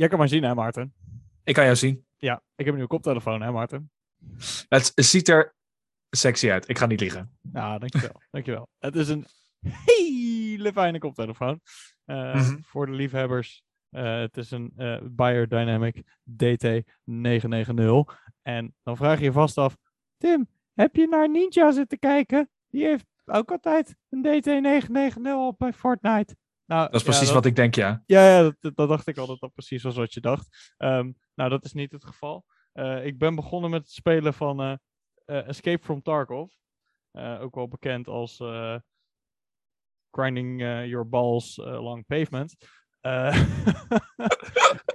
Jij kan mij zien, hè, Maarten? Ik kan jou zien. Ja, ik heb een nieuwe koptelefoon, hè, Maarten? Het ziet er sexy uit. Ik ga niet liegen. Ja, dankjewel. dankjewel. Het is een hele fijne koptelefoon. Uh, Mhm. Voor de liefhebbers. Uh, het is een uh, Bayer Dynamic DT990. En dan vraag je je vast af, Tim, heb je naar Ninja zitten kijken? Die heeft ook altijd een DT990 op bij Fortnite. Nou, Dat is precies ja, wat ik denk, ja. Ja, ja dat, dat, dacht ik al dat dat precies was wat je dacht. Um, nou, dat is niet het geval. Uh, ik ben begonnen met het spelen van uh, uh, Escape from Tarkov. ook wel bekend als Grinding Your Balls Along Pavement.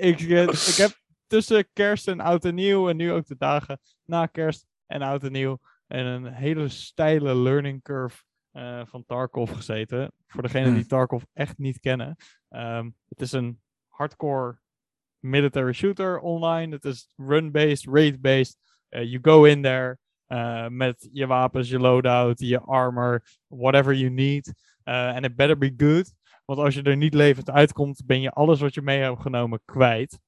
ik, ik heb tussen kerst en oud en nieuw, en nu ook de dagen na kerst en oud en nieuw, en een hele steile learning curve uh, van Tarkov gezeten. Voor degenen die Tarkov echt niet kennen. Um, het is een hardcore military shooter online. Het is run-based, raid-based. Uh, you go in there uh, met je wapens, je loadout, je armor, whatever you need. And it better be good. Want als je er niet levend uitkomt, ben je alles wat je mee hebt genomen kwijt.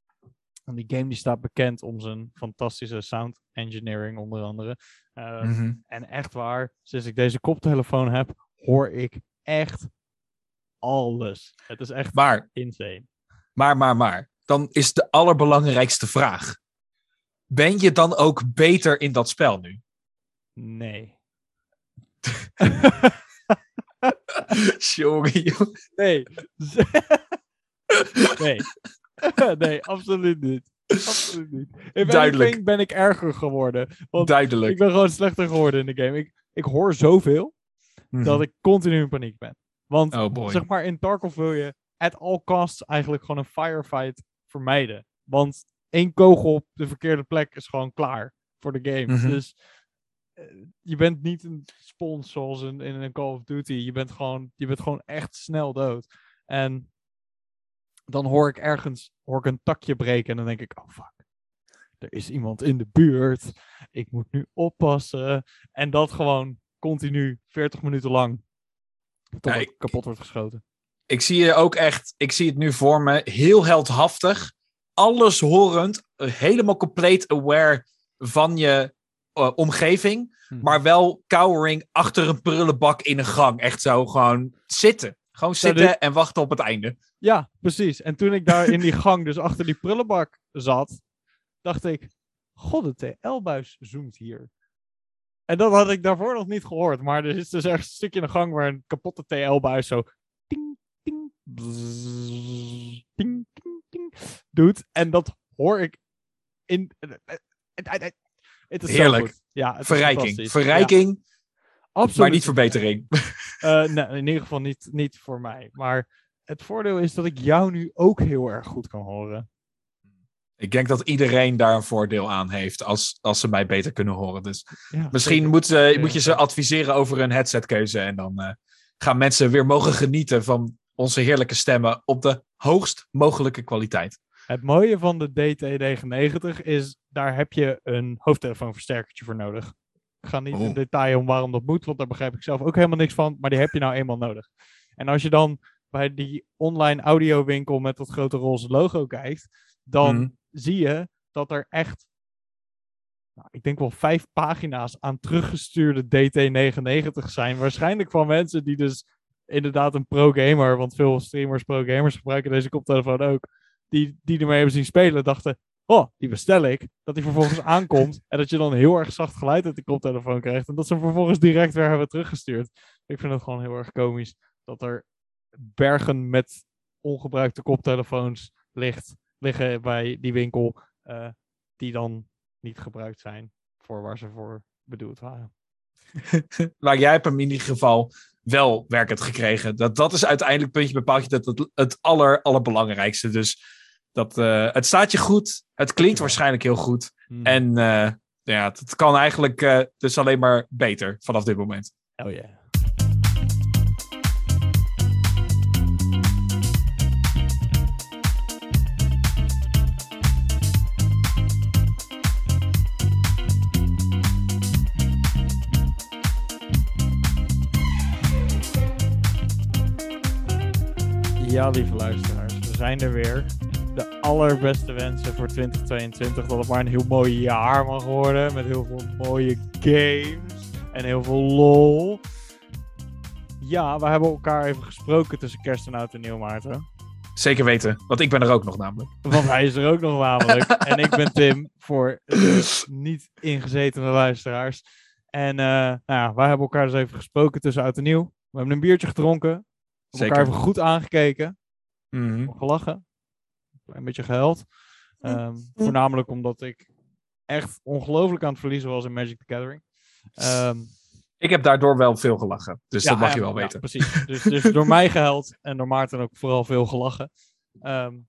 En die game die staat bekend om zijn fantastische sound engineering onder andere. Uh, Mm -hmm. En echt waar, sinds ik deze koptelefoon heb, hoor ik echt alles. Het is echt maar, insane. Maar, maar, maar. Dan is de allerbelangrijkste vraag. Ben je dan ook beter in dat spel nu? Nee. Sorry. Nee. nee. nee, absoluut niet. Absoluut niet. In Duidelijk. ben ik erger geworden. Want Duidelijk. Ik ben gewoon slechter geworden in de game. Ik, ik hoor zoveel Mhm. dat ik continu in paniek ben. Want Oh zeg maar, in Tarkov wil je at all costs eigenlijk gewoon een firefight vermijden. Want één kogel op de verkeerde plek is gewoon klaar voor de game. Mhm. Dus eh, je bent niet een spons zoals in, in een Call of Duty. Je bent, gewoon, je bent gewoon echt snel dood. En dan hoor ik ergens hoor ik een takje breken en dan denk ik, oh fuck. Er is iemand in de buurt. Ik moet nu oppassen. En dat gewoon continu 40 minuten lang. Tot Ja, ik ik- kapot wordt geschoten. Ik zie je ook echt, ik zie het nu voor me, heel heldhaftig. Alles horend, helemaal compleet aware van je eh, omgeving. Mhm. Maar wel cowering achter een prullenbak in een gang. Echt zo gewoon zitten. Gewoon zitten dit- en wachten op het einde. Ja, precies. En toen ik daar in die gang, dus achter die prullenbak zat, dacht ik, god, de TL-buis zoomt hier. En dat had ik daarvoor nog niet gehoord. Maar er is dus ergens een stukje in de gang waar een kapotte TL-buis zo ting, ting, bzzz, ting, ting, ting, doet. En dat hoor ik in... Het is zo Heerlijk. goed. Ja, het is Verrijking. fantastisch. Verrijking, Ja, absoluut. maar niet verbetering. Eh, nee, in ieder geval niet, niet voor mij. Maar het voordeel is dat ik jou nu ook heel erg goed kan horen. Ik denk dat iedereen daar een voordeel aan heeft als, als ze mij beter kunnen horen. Dus Ja, misschien zeker. moet, moet je ze adviseren over een headsetkeuze. En dan eh, gaan mensen weer mogen genieten van onze heerlijke stemmen op de hoogst mogelijke kwaliteit. Het mooie van de DT99 is, daar heb je een hoofdtelefoonversterkertje voor nodig. Ga niet in detail om waarom dat moet, want daar begrijp ik zelf ook helemaal niks van. Maar die heb je nou eenmaal nodig. En als je dan bij die online audiowinkel met dat grote roze logo kijkt, dan Mhm. zie je dat er echt, nou, ik denk wel vijf pagina's aan teruggestuurde DT99 zijn. Waarschijnlijk van mensen die dus inderdaad een pro-gamer, want veel streamers, pro-gamers gebruiken deze koptelefoon ook, die, die ermee hebben zien spelen, dachten, oh, die bestel ik. Dat die vervolgens aankomt en dat je dan heel erg zacht geluid uit die koptelefoon krijgt en dat ze hem vervolgens direct weer hebben teruggestuurd. Ik vind het gewoon heel erg komisch dat er bergen met ongebruikte koptelefoons ligt, liggen bij die winkel, eh, die dan niet gebruikt zijn voor waar ze voor bedoeld waren. Maar jij hebt hem in ieder geval wel werkend gekregen. Dat, dat is uiteindelijk puntje bepaald dat het, het aller, allerbelangrijkste. Dus dat, eh, het staat je goed. Het klinkt waarschijnlijk heel goed. Hmm. En eh, ja, het kan eigenlijk eh, dus alleen maar beter vanaf dit moment. Oh ja. Ja, lieve luisteraars, we zijn er weer. De allerbeste wensen voor 2022. Dat het maar een heel mooi jaar mag worden. Met heel veel mooie games. En heel veel lol. Ja, we hebben elkaar even gesproken tussen kerst en oud en nieuw, Maarten. Zeker weten, want ik ben er ook nog namelijk. Want hij is er ook nog namelijk. en ik ben Tim, voor de niet ingezetene luisteraars. En uh, nou ja, wij hebben elkaar dus even gesproken tussen oud en nieuw. We hebben een biertje gedronken. Zeker. elkaar even goed aangekeken. Mm -hmm. Gelachen. Een beetje gehuild. Um, voornamelijk omdat ik echt ongelooflijk aan het verliezen was in Magic the Gathering. Um, ik heb daardoor wel veel gelachen. Dus ja, dat mag je ja, wel weten. precies. Dus, dus door mij gehuild en door Maarten ook vooral veel gelachen. Um,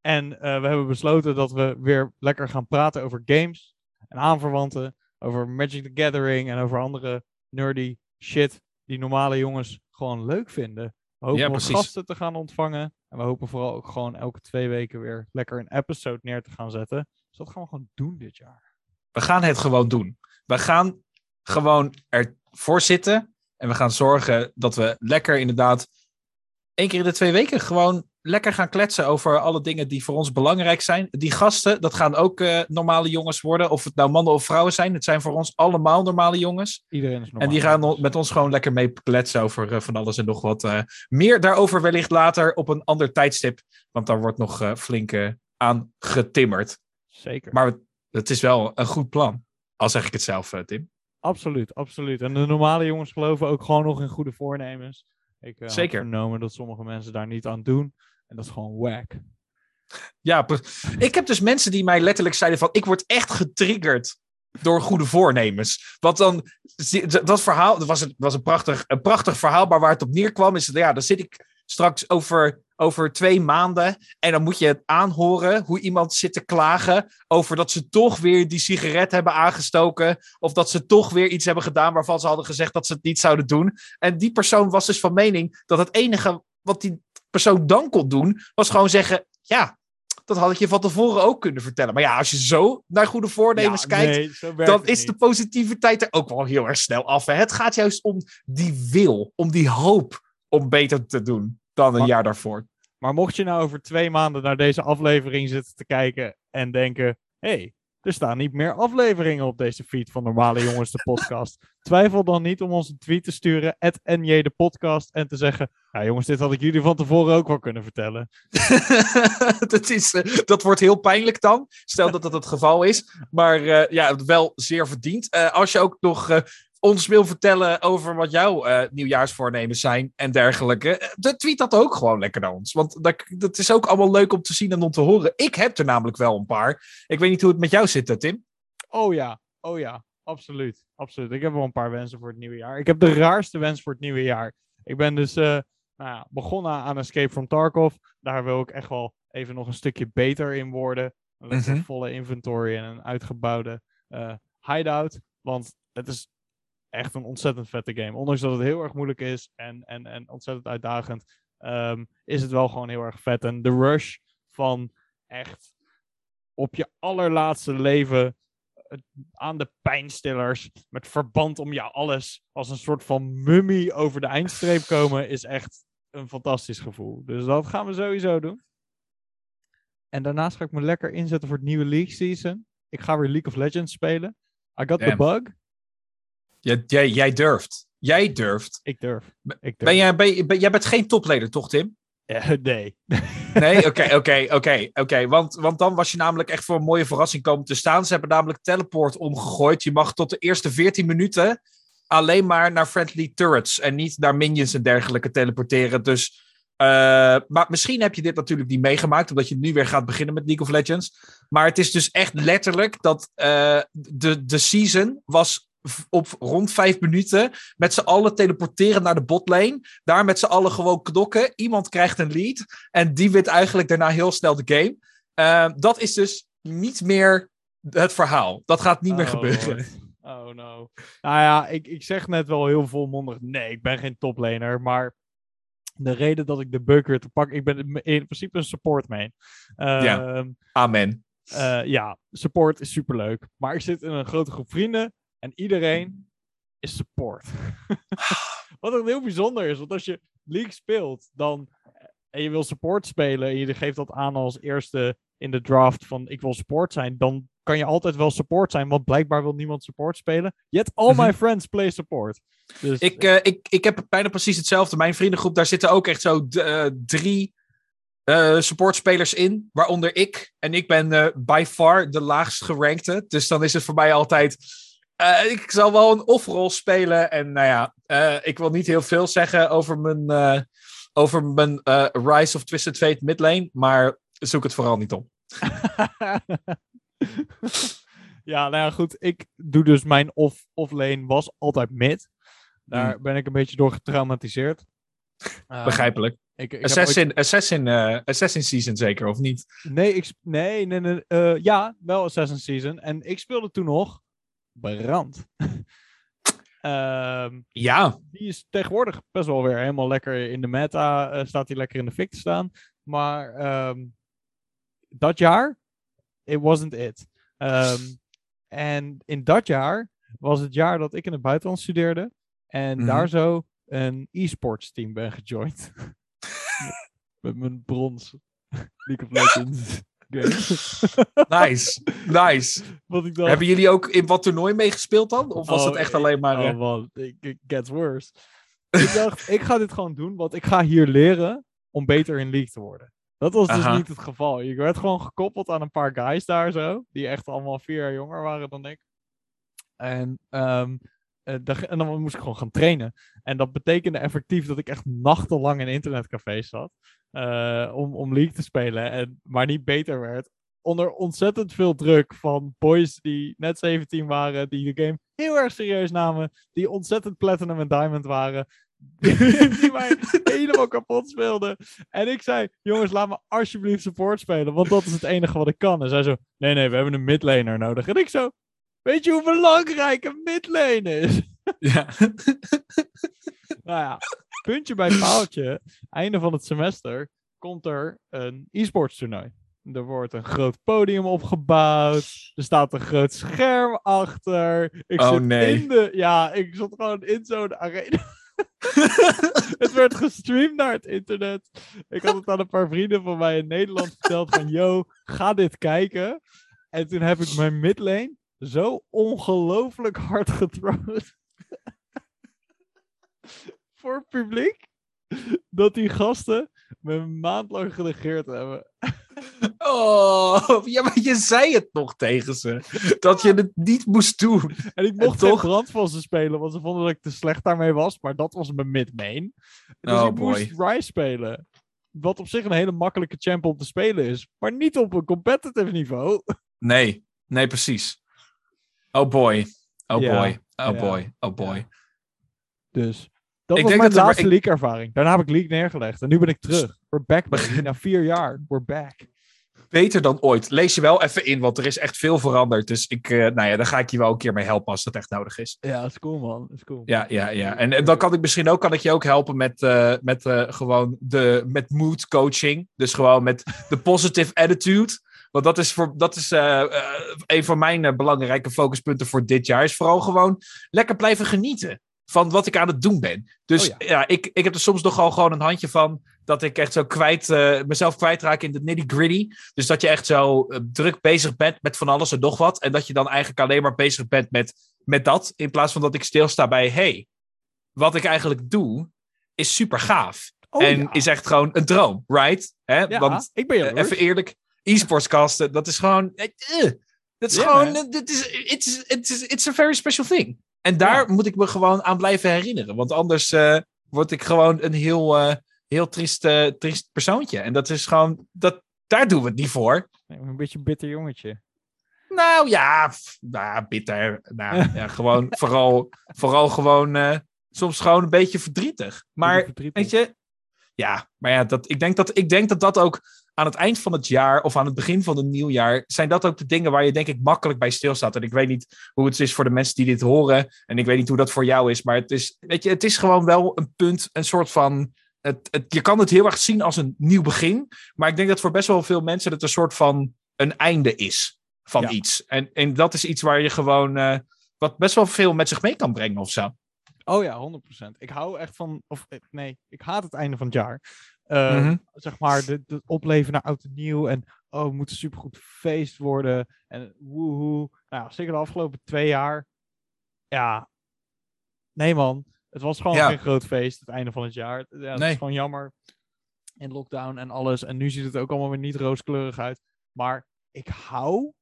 en uh, we hebben besloten dat we weer lekker gaan praten over games en aanverwanten. Over Magic the Gathering en over andere nerdy shit die normale jongens gewoon leuk vinden. Hopen Ja, precies. gasten te gaan ontvangen. En we hopen vooral ook gewoon elke twee weken weer lekker een episode neer te gaan zetten. Dus dat gaan we gewoon doen dit jaar. We gaan het gewoon doen. We gaan gewoon ervoor zitten. En we gaan zorgen dat we lekker inderdaad één keer in de twee weken gewoon lekker gaan kletsen over alle dingen die voor ons belangrijk zijn. Die gasten, dat gaan ook eh, normale jongens worden. Of het nou mannen of vrouwen zijn. Het zijn voor ons allemaal normale jongens. Iedereen is normaal. En die gaan met ons gewoon lekker mee kletsen over eh, van alles en nog wat. eh. meer daarover wellicht later op een ander tijdstip. Want daar wordt nog flink aan getimmerd. Zeker. Maar het- het is wel een goed plan. Al zeg ik het zelf, Tim. Absoluut, absoluut. En de normale jongens geloven ook gewoon nog in goede voornemens. Ik Zeker. heb vernomen dat sommige mensen daar niet aan doen. En dat is gewoon whack. Ja, ik heb dus mensen die mij letterlijk zeiden van... ik word echt getriggerd door goede voornemens. Want dan, dat verhaal, dat was, een, was een, prachtig, een prachtig verhaal... maar waar het op neerkwam is, ja, dan zit ik straks over, over twee maanden... en dan moet je het aanhoren hoe iemand zit te klagen... over dat ze toch weer die sigaret hebben aangestoken... of dat ze toch weer iets hebben gedaan waarvan ze hadden gezegd dat ze het niet zouden doen. En die persoon was dus van mening dat het enige wat die persoon dan kon doen... was gewoon zeggen, ja, dat had ik je van tevoren ook kunnen vertellen. Maar ja, als je zo naar goede voornemens Ja, kijkt, nee, dan is niet. de positiviteit er ook wel heel erg snel af. Hè? Het gaat juist om die wil, om die hoop om beter te doen dan een Maar- jaar daarvoor. Maar mocht je nou over twee maanden naar deze aflevering zitten te kijken en denken: hé, hey, er staan niet meer afleveringen op deze feed van Normale Jongens, de podcast. Twijfel dan niet om ons een tweet te sturen, NJ de podcast, en te zeggen: Ja, jongens, dit had ik jullie van tevoren ook wel kunnen vertellen. dat, is, eh, dat wordt heel pijnlijk dan. Stel dat dat het geval is. Maar eh, ja, wel zeer verdiend. Eh, als je ook nog ons wil vertellen over wat jouw eh, nieuwjaarsvoornemens zijn en dergelijke. eh, de tweet dat ook gewoon lekker naar ons. Want dat, dat is ook allemaal leuk om te zien en om te horen. Ik heb er namelijk wel een paar. Ik weet niet hoe het met jou zit, eh, Tim. Oh ja, oh ja, absoluut. Absoluut. Ik heb wel een paar wensen voor het nieuwe jaar. Ik heb de raarste wens voor het nieuwe jaar. Ik ben dus nou ja, begonnen aan Escape from Tarkov. Daar wil ik echt wel even nog een stukje beter in worden. Een lekker Mhm. volle inventory en een uitgebouwde eh, hideout. Want het is echt een ontzettend vette game. Ondanks dat het heel erg moeilijk is en, en, en ontzettend uitdagend, ehm, is het wel gewoon heel erg vet. En de rush van echt op je allerlaatste leven eh, aan de pijnstillers met verband om ja alles als een soort van mummie over de eindstreep komen is echt een fantastisch gevoel. Dus dat gaan we sowieso doen. En daarnaast ga ik me lekker inzetten voor het nieuwe League season. Ik ga weer League of Legends spelen. I got the bug. Jij, jij, jij durft. Jij durft. Ik durf. Ik durf. Ben jij, ben, jij bent geen topleder, toch, Tim? Nee. Nee, oké, oké, oké, oké. Want, want dan was je namelijk echt voor een mooie verrassing komen te staan. Ze hebben namelijk teleport omgegooid. Je mag tot de eerste 14 minuten alleen maar naar friendly turrets en niet naar minions en dergelijke teleporteren. Dus, eh, maar misschien heb je dit natuurlijk niet meegemaakt, omdat je nu weer gaat beginnen met League of Legends. Maar het is dus echt letterlijk dat eh, de, de season was op rond vijf minuten met z'n allen teleporteren naar de botlane. Daar met z'n allen gewoon knokken. Iemand krijgt een lead. En die wint eigenlijk daarna heel snel de game. Eh, dat is dus niet meer het verhaal. Dat gaat niet meer Oh, gebeuren. Lord. Oh no. Nou ja, ik, ik zeg net wel heel volmondig. Nee, ik ben geen toplaner. Maar de reden dat ik de bug weer te pakken. Ik ben in principe een support main. Ja. Ehm, Amen. eh, ja, support is superleuk. Maar ik zit in een grote groep vrienden. En iedereen is support. Wat ook heel bijzonder is. Want als je League speelt, dan en je wil support spelen en je geeft dat aan als eerste in de draft van ik wil support zijn, dan kan je altijd wel support zijn, want blijkbaar wil niemand support spelen. Yet all Mhm. my friends play support. Dus Ik, eh, ik, ik heb bijna precies hetzelfde. Mijn vriendengroep, daar zitten ook echt zo eh, drie eh, supportspelers in. Waaronder ik. En ik ben eh, by far de laagst gerankte. Dus dan is het voor mij altijd... eh, ik zal wel een off-rol spelen. En nou ja, eh, ik wil niet heel veel zeggen over mijn, eh, over mijn Rise of Twisted Fate midlane. Maar zoek het vooral niet op. ja, nou ja, goed. Ik doe dus mijn off, off-lane was altijd mid. Daar Mm. ben ik een beetje door getraumatiseerd. Uh, Begrijpelijk. Ik, ik ooit- Assassin, Assassin, eh, Assassin Season zeker, of niet? Nee, ik, nee, nee, nee. ja, wel Assassin's Season. En ik speelde toen nog Brand. Ehm, Ja. die is tegenwoordig best wel weer helemaal lekker in de meta. eh, staat hij lekker in de fik te staan. Maar ehm, dat jaar, it wasn't it. Ehm, en in dat jaar was het jaar dat ik in het buitenland studeerde. En Mhm. daar zo een e-sports team ben gejoind. Met mijn brons League of Legends. Nice. Nice. Wat ik Hebben jullie ook in wat toernooi meegespeeld dan? Of was Oh, het echt ik- alleen maar... Oh eh, man, it, gets worse. ik dacht, ik ga dit gewoon doen, want ik ga hier leren om beter in League te worden. Dat was dus Aha. niet het geval. Je werd gewoon gekoppeld aan een paar guys daar zo, die echt allemaal vier jaar jonger waren dan ik. En, ehm, eh, en dan moest ik gewoon gaan trainen. En dat betekende effectief dat ik echt nachtenlang in internetcafés zat. eh, om, om League te spelen. En, maar niet beter werd. Onder ontzettend veel druk van boys die net 17 waren. Die de game heel erg serieus namen. Die ontzettend platinum en diamond waren. die mij helemaal kapot speelden. En ik zei, jongens, laat me alsjeblieft support spelen. Want dat is het enige wat ik kan. En zij zo, nee, nee, we hebben een midlaner nodig. En ik zo, weet je hoe belangrijk een midlane is? ja. Nou ja, puntje bij paaltje. Einde van het semester komt er een e-sports toernooi. Er wordt een groot podium opgebouwd. Er staat een groot scherm achter. Ik Oh, zit nee. in de... Ja, ik zat gewoon in zo'n arena. het werd gestreamd naar het internet. Ik had het aan een paar vrienden van mij in Nederland verteld van... Yo, ga dit kijken. En toen heb ik mijn midlane zo ongelooflijk hard getroost. Voor het publiek. Dat die gasten me een maand lang genegeerd hebben. Oh, ja, maar je zei het nog tegen ze. Dat je het niet moest doen. En ik mocht En toch- ze spelen, want ze vonden dat ik te slecht daarmee was. Maar dat was mijn mid-main. Dus Oh, ik moest Ryze spelen. Wat op zich een hele makkelijke champ om te spelen is. Maar niet op een competitive niveau. Nee, nee, precies. Oh boy. Oh Ja, boy. Oh boy. Oh boy. Dus dat Ik was mijn dat laatste League-ervaring. Daarna heb ik League neergelegd. En nu ben ik terug. We're back, baby. Na vier jaar. We're back. Beter dan ooit. Lees je wel even in, want er is echt veel veranderd. Dus ik, eh, nou ja, daar ga ik je wel een keer mee helpen als dat echt nodig is. Ja, dat is cool, man. Dat is cool. Ja, ja, ja. En, en dan kan ik misschien ook, kan ik je ook helpen met, eh, met eh, gewoon de, met mood coaching. Dus gewoon met de positive attitude. Want dat is, voor, dat is eh, eh, een van mijn eh, belangrijke focuspunten voor dit jaar. Is vooral gewoon lekker blijven genieten van wat ik aan het doen ben. Dus Oh ja, ik, ik heb er soms nogal gewoon een handje van dat ik echt zo kwijt, mezelf kwijtraak in de nitty-gritty. Dus dat je echt zo druk bezig bent met van alles en nog wat. En dat je dan eigenlijk alleen maar bezig bent met, met dat. In plaats van dat ik stilsta bij, hey, wat ik eigenlijk doe is super gaaf. Oh, en ja. is echt gewoon een droom, right? Hè? Ja, Want ik ben even eerlijk, e-sportscasten, dat is gewoon... eh, dat is gewoon... dit is, it's, it's, it's a very special thing. En daar moet ik me gewoon aan blijven herinneren. Want anders eh, word ik gewoon een heel, heel triest, eh, triest persoontje. En dat is gewoon... Dat, daar doen we het niet voor. Een beetje een bitter jongetje. Nou ja, pff, nou, bitter. Nou, ja, gewoon, vooral, vooral gewoon... soms gewoon een beetje verdrietig. Maar Weet je? Ja, maar ja, dat, ik, denk dat, ik denk dat dat ook aan het eind van het jaar of aan het begin van het nieuwjaar zijn dat ook de dingen waar je denk ik makkelijk bij stilstaat. En ik weet niet hoe het is voor de mensen die dit horen en ik weet niet hoe dat voor jou is, maar het is, weet je, het is gewoon wel een punt, een soort van, het, het, je kan het heel erg zien als een nieuw begin, maar ik denk dat voor best wel veel mensen het een soort van een einde is van Ja. iets. En, en dat is iets waar je gewoon, eh, wat best wel veel met zich mee kan brengen of zo. Oh ja, 100%. Ik hou echt van. Of eh, nee, ik haat het einde van het jaar. Eh, Mhm. Zeg maar, de, de opleven naar oud en nieuw. En oh, het moet een supergoed feest worden. En woehoe. Nou, zeker de afgelopen twee jaar. Ja, nee man. Het was gewoon Ja. geen groot feest, het einde van het jaar. Het- Ja, het Nee. is gewoon jammer. In lockdown en alles. En nu ziet het ook allemaal weer niet rooskleurig uit. Maar ik hou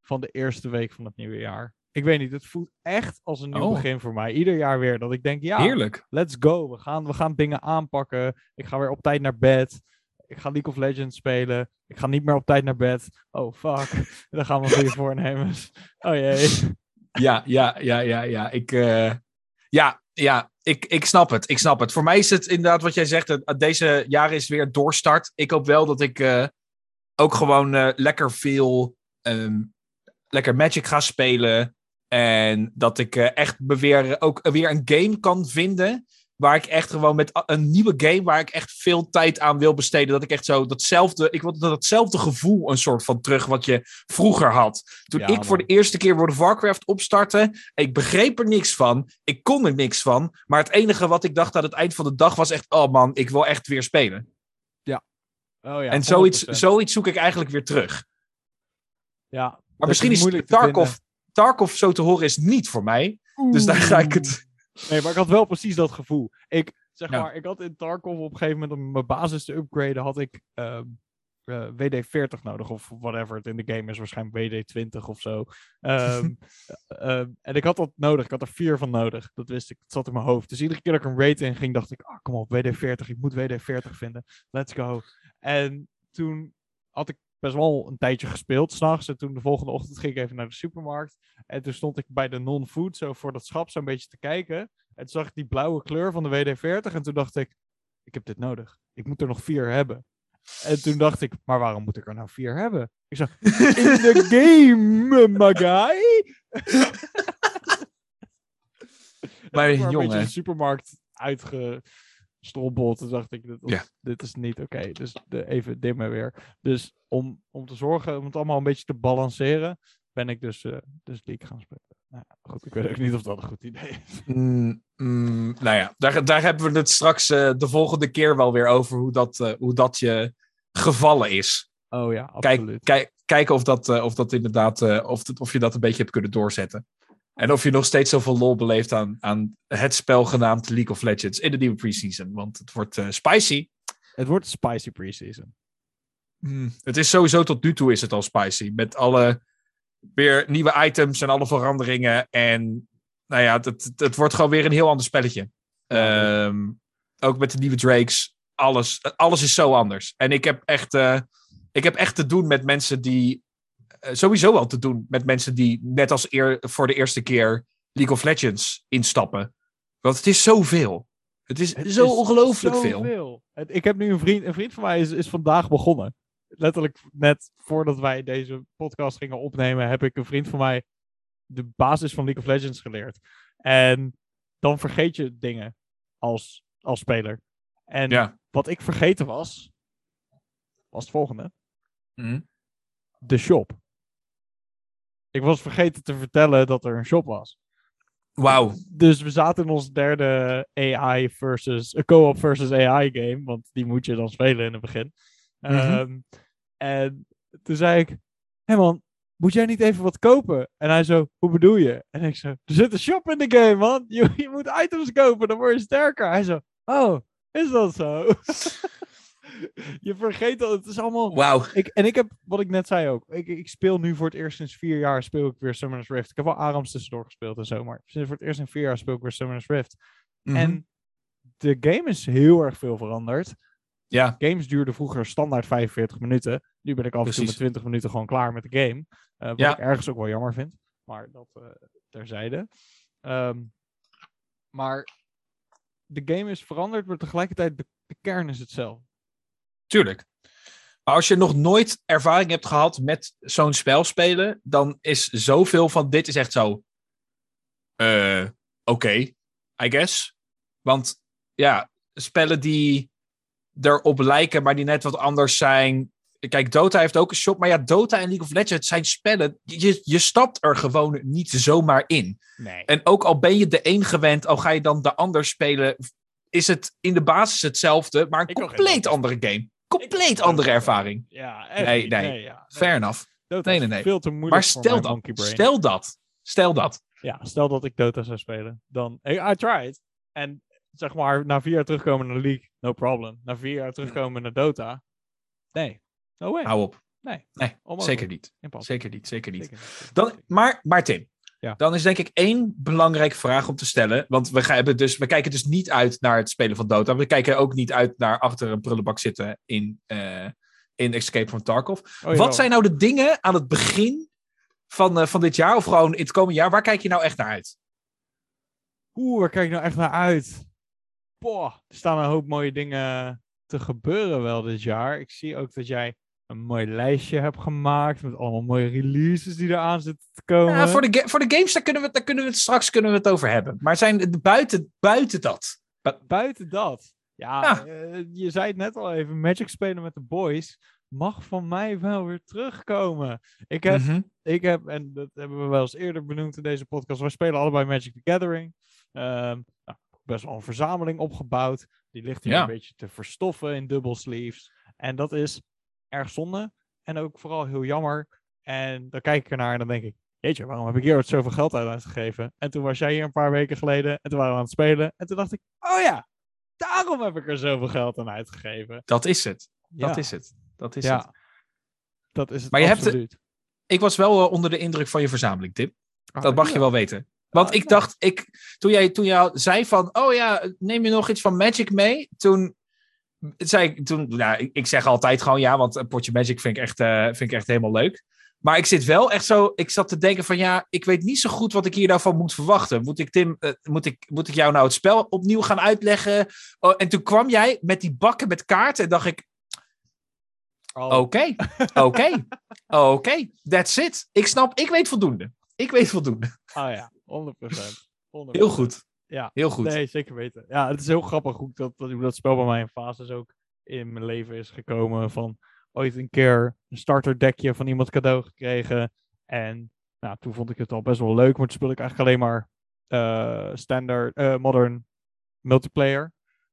van de eerste week van het nieuwe jaar. Ik weet niet, het voelt echt als een nieuw Oh. begin voor mij. Ieder jaar weer. Dat ik denk, ja, Heerlijk. let's go. We gaan, we gaan dingen aanpakken. Ik ga weer op tijd naar bed. Ik ga League of Legends spelen. Ik ga niet meer op tijd naar bed. Oh, fuck. Dan gaan we goede voornemens. Oh jee. Ja, ja, ja, ja, ja. Ik, eh, ja, ja ik, ik snap het. Ik snap het. Voor mij is het inderdaad wat jij zegt. het- Deze jaar is weer doorstart. Ik hoop wel dat ik eh, ook gewoon eh, lekker veel ehm, lekker Magic ga spelen. En dat ik eh, echt weer, ook weer een game kan vinden. Waar ik echt gewoon met een nieuwe game waar ik echt veel tijd aan wil besteden. Dat ik echt zo datzelfde. Ik wil dat datzelfde gevoel een soort van terug wat je vroeger had. Toen Ja, ik voor de eerste keer World of Warcraft opstartte. Ik begreep er niks van. Ik kon er niks van. Maar het enige wat ik dacht aan het eind van de dag was echt. Oh man, ik wil echt weer spelen. Oh ja, en zoiets, 100%. zoiets zoek ik eigenlijk weer terug. Ja. Maar misschien is Tarkov. Tarkov zo te horen is niet voor mij. Dus daar ga ik het. Nee, maar ik had wel precies dat gevoel. Ik, zeg Ja. maar, ik had in Tarkov op een gegeven moment om mijn basis te upgraden, had ik ehm, eh, WD-40 nodig. Of whatever het in de game is, waarschijnlijk WD-20 of zo. Ehm, eh, ehm, en ik had dat nodig. Ik had er vier van nodig. Dat wist ik. Het zat in mijn hoofd. Dus iedere keer dat ik een raid in ging, dacht ik, ah, kom op, WD-40. Ik moet WD-40 vinden. Let's go. En toen had ik best wel een tijdje gespeeld s'nachts. En toen de volgende ochtend ging ik even naar de supermarkt. En toen stond ik bij de non-food zo voor dat schap zo'n beetje te kijken. En toen zag ik die blauwe kleur van de WD-40. En toen dacht ik, ik heb dit nodig. Ik moet er nog vier hebben. En toen dacht ik, maar waarom moet ik er nou vier hebben? Ik zeg, in the game, my guy. Maar ben een jongen. beetje de supermarkt Toen dacht ik, dit, Ja. dit is niet oké. Dus de, even dimmen weer. Dus om, om te zorgen, om het allemaal een beetje te balanceren, ben ik dus, eh dus League gaan spelen. Nou, goed, ik weet ook niet of dat een goed idee is. Mm, mm, nou ja, daar, daar hebben we het straks eh, de volgende keer wel weer over hoe dat, eh, hoe dat je gevallen is. Oh ja, Kijk, absoluut. kijk, kijken of dat, of dat inderdaad, of, of je dat een beetje hebt kunnen doorzetten. En of je nog steeds zoveel lol beleeft aan, aan het spel genaamd League of Legends in de nieuwe preseason. Want het wordt eh, spicy. Het wordt spicy preseason. Mm, het is sowieso tot nu toe is het al spicy. Met alle weer nieuwe items en alle veranderingen. En nou ja, het, het, wordt gewoon weer een heel ander spelletje. Ja, Ehm, ook met de nieuwe Drakes. Alles, alles is zo anders. En ik heb echt, eh, ik heb echt te doen met mensen die. Eh, sowieso al te doen met mensen die net als eer, voor de eerste keer League of Legends instappen. Want het is zoveel. Het is Het zo is ongelooflijk veel. zoveel. Het- ik heb nu een vriend, een vriend van mij is, is vandaag begonnen. Letterlijk net voordat wij deze podcast gingen opnemen, heb ik een vriend van mij de basis van League of Legends geleerd. En dan vergeet je dingen als, als speler. En Ja. wat ik vergeten was, was het volgende. Mhm. De shop. Ik was vergeten te vertellen dat er een shop was. Wauw. Dus we zaten in ons derde AI versus, co-op versus AI game, want die moet je dan spelen in het begin. Mhm. Ehm, en toen zei ik, hé man, moet jij niet even wat kopen? En hij zo, hoe bedoel je? En ik zo, er zit een shop in de game man, je, je moet items kopen, dan word je sterker. Hij zo, oh, is dat zo? je vergeet dat, het is allemaal... Wauw. Ik, en ik heb, wat ik net zei ook, ik, ik speel nu voor het eerst sinds vier jaar speel ik weer Summoner's Rift. Ik heb wel Arams tussendoor gespeeld en zo, maar sinds voor het eerst in vier jaar speel ik weer Summoner's Rift. Mhm. En de game is heel erg veel veranderd. Ja, Games duurden vroeger standaard 45 minuten. Nu ben ik af en toe met 20 minuten gewoon klaar met de game. Eh, wat Ja. ik ergens ook wel jammer vind. Maar dat eh, terzijde. Ehm, maar de game is veranderd, maar tegelijkertijd de, de kern is hetzelfde. Tuurlijk. Maar als je nog nooit ervaring hebt gehad met zo'n spel spelen, dan is zoveel van dit is echt zo. eh Oké, I guess. Want ja, spellen die erop lijken, maar die net wat anders zijn. Kijk, Dota heeft ook een shop, maar ja, Dota en League of Legends zijn spellen. Je, je stapt er gewoon niet zomaar in. Nee. En ook al ben je de een gewend, al ga je dan de ander spelen is het in de basis hetzelfde, maar een Ik compleet andere game. Compleet andere ervaring. Ja, echt Nee, nee. ja. Fair enough. Dota Nee, nee, nee. veel te moeilijk Maar stel dat. Stel dat. Stel dat. Ja, stel dat ik Dota zou spelen. Dan, I, tried. En zeg maar, na vier jaar terugkomen naar League, no problem. Na vier jaar terugkomen naar Dota, nee. No way. Hou op. Nee. Nee, zeker niet. Zeker niet. Zeker niet. Zeker niet. Dan, maar, maar Tim, Ja. dan is denk ik één belangrijke vraag om te stellen. Want we, gaan, dus, we kijken dus niet uit naar het spelen van Dota. We kijken ook niet uit naar achter een prullenbak zitten in, eh, in Escape from Tarkov. Oh. Wat zijn nou de dingen aan het begin van, eh, van dit jaar, of gewoon in het komende jaar, waar kijk je nou echt naar uit? Oeh, waar kijk ik nou echt naar uit? Boah, er staan een hoop mooie dingen te gebeuren wel dit jaar. Ik zie ook dat jij een mooi lijstje hebt gemaakt met allemaal mooie releases die eraan zitten te komen. Ja, voor, de voor de games, daar kunnen, we, daar kunnen we het straks kunnen we het over hebben. Maar zijn buiten, buiten dat? Bu- Buiten dat. Ja, Ja. eh, je zei het net al even. Magic spelen met de boys mag van mij wel weer terugkomen. Ik heb, Mhm. ik heb en dat hebben we wel eens eerder benoemd in deze podcast. Wij spelen allebei Magic the Gathering. Ehm, nou, best wel een verzameling opgebouwd. Die ligt hier Ja. een beetje te verstoffen in dubbel sleeves. En dat is erg zonde. En ook vooral heel jammer. En dan kijk ik ernaar en dan denk ik... Jeetje, waarom heb ik hier ooit zoveel geld uit uitgegeven? En toen was jij hier een paar weken geleden. En toen waren we aan het spelen. En toen dacht ik, oh ja, daarom heb ik er zoveel geld aan uitgegeven. Dat is het. Dat Ja. is het. Dat is ja, het. dat is het Maar je hebt absoluut. Ik was wel eh, onder de indruk van je verzameling, Tim. Ah, Dat mag je wel weten. Want Ah, ik dacht, ik, toen, jij, toen jij zei van, oh ja, neem je nog iets van Magic mee? Toen zei ik, toen, nou, ik, zeg altijd gewoon ja, want een potje Magic vind ik, echt, eh, vind ik echt helemaal leuk. Maar ik zit wel echt zo, ik zat te denken van ja, ik weet niet zo goed wat ik hier nou van moet verwachten. Moet ik, Tim, eh, moet ik, moet ik jou nou het spel opnieuw gaan uitleggen? Oh, en toen kwam jij met die bakken met kaarten en dacht ik, Oh, oké, oké, oké, that's it. Ik snap, ik weet voldoende. Ik weet voldoende. ah ja, 100%. 100%. Heel goed. Ja. Heel goed. Nee, zeker weten. Ja, het is heel grappig hoe dat, dat, hoe dat spel bij mij in fases ook in mijn leven is gekomen. Van ooit een keer een starterdekje van iemand cadeau gekregen. En nou, toen vond ik het al best wel leuk. Maar toen speelde ik eigenlijk alleen maar eh standaard, eh, modern multiplayer.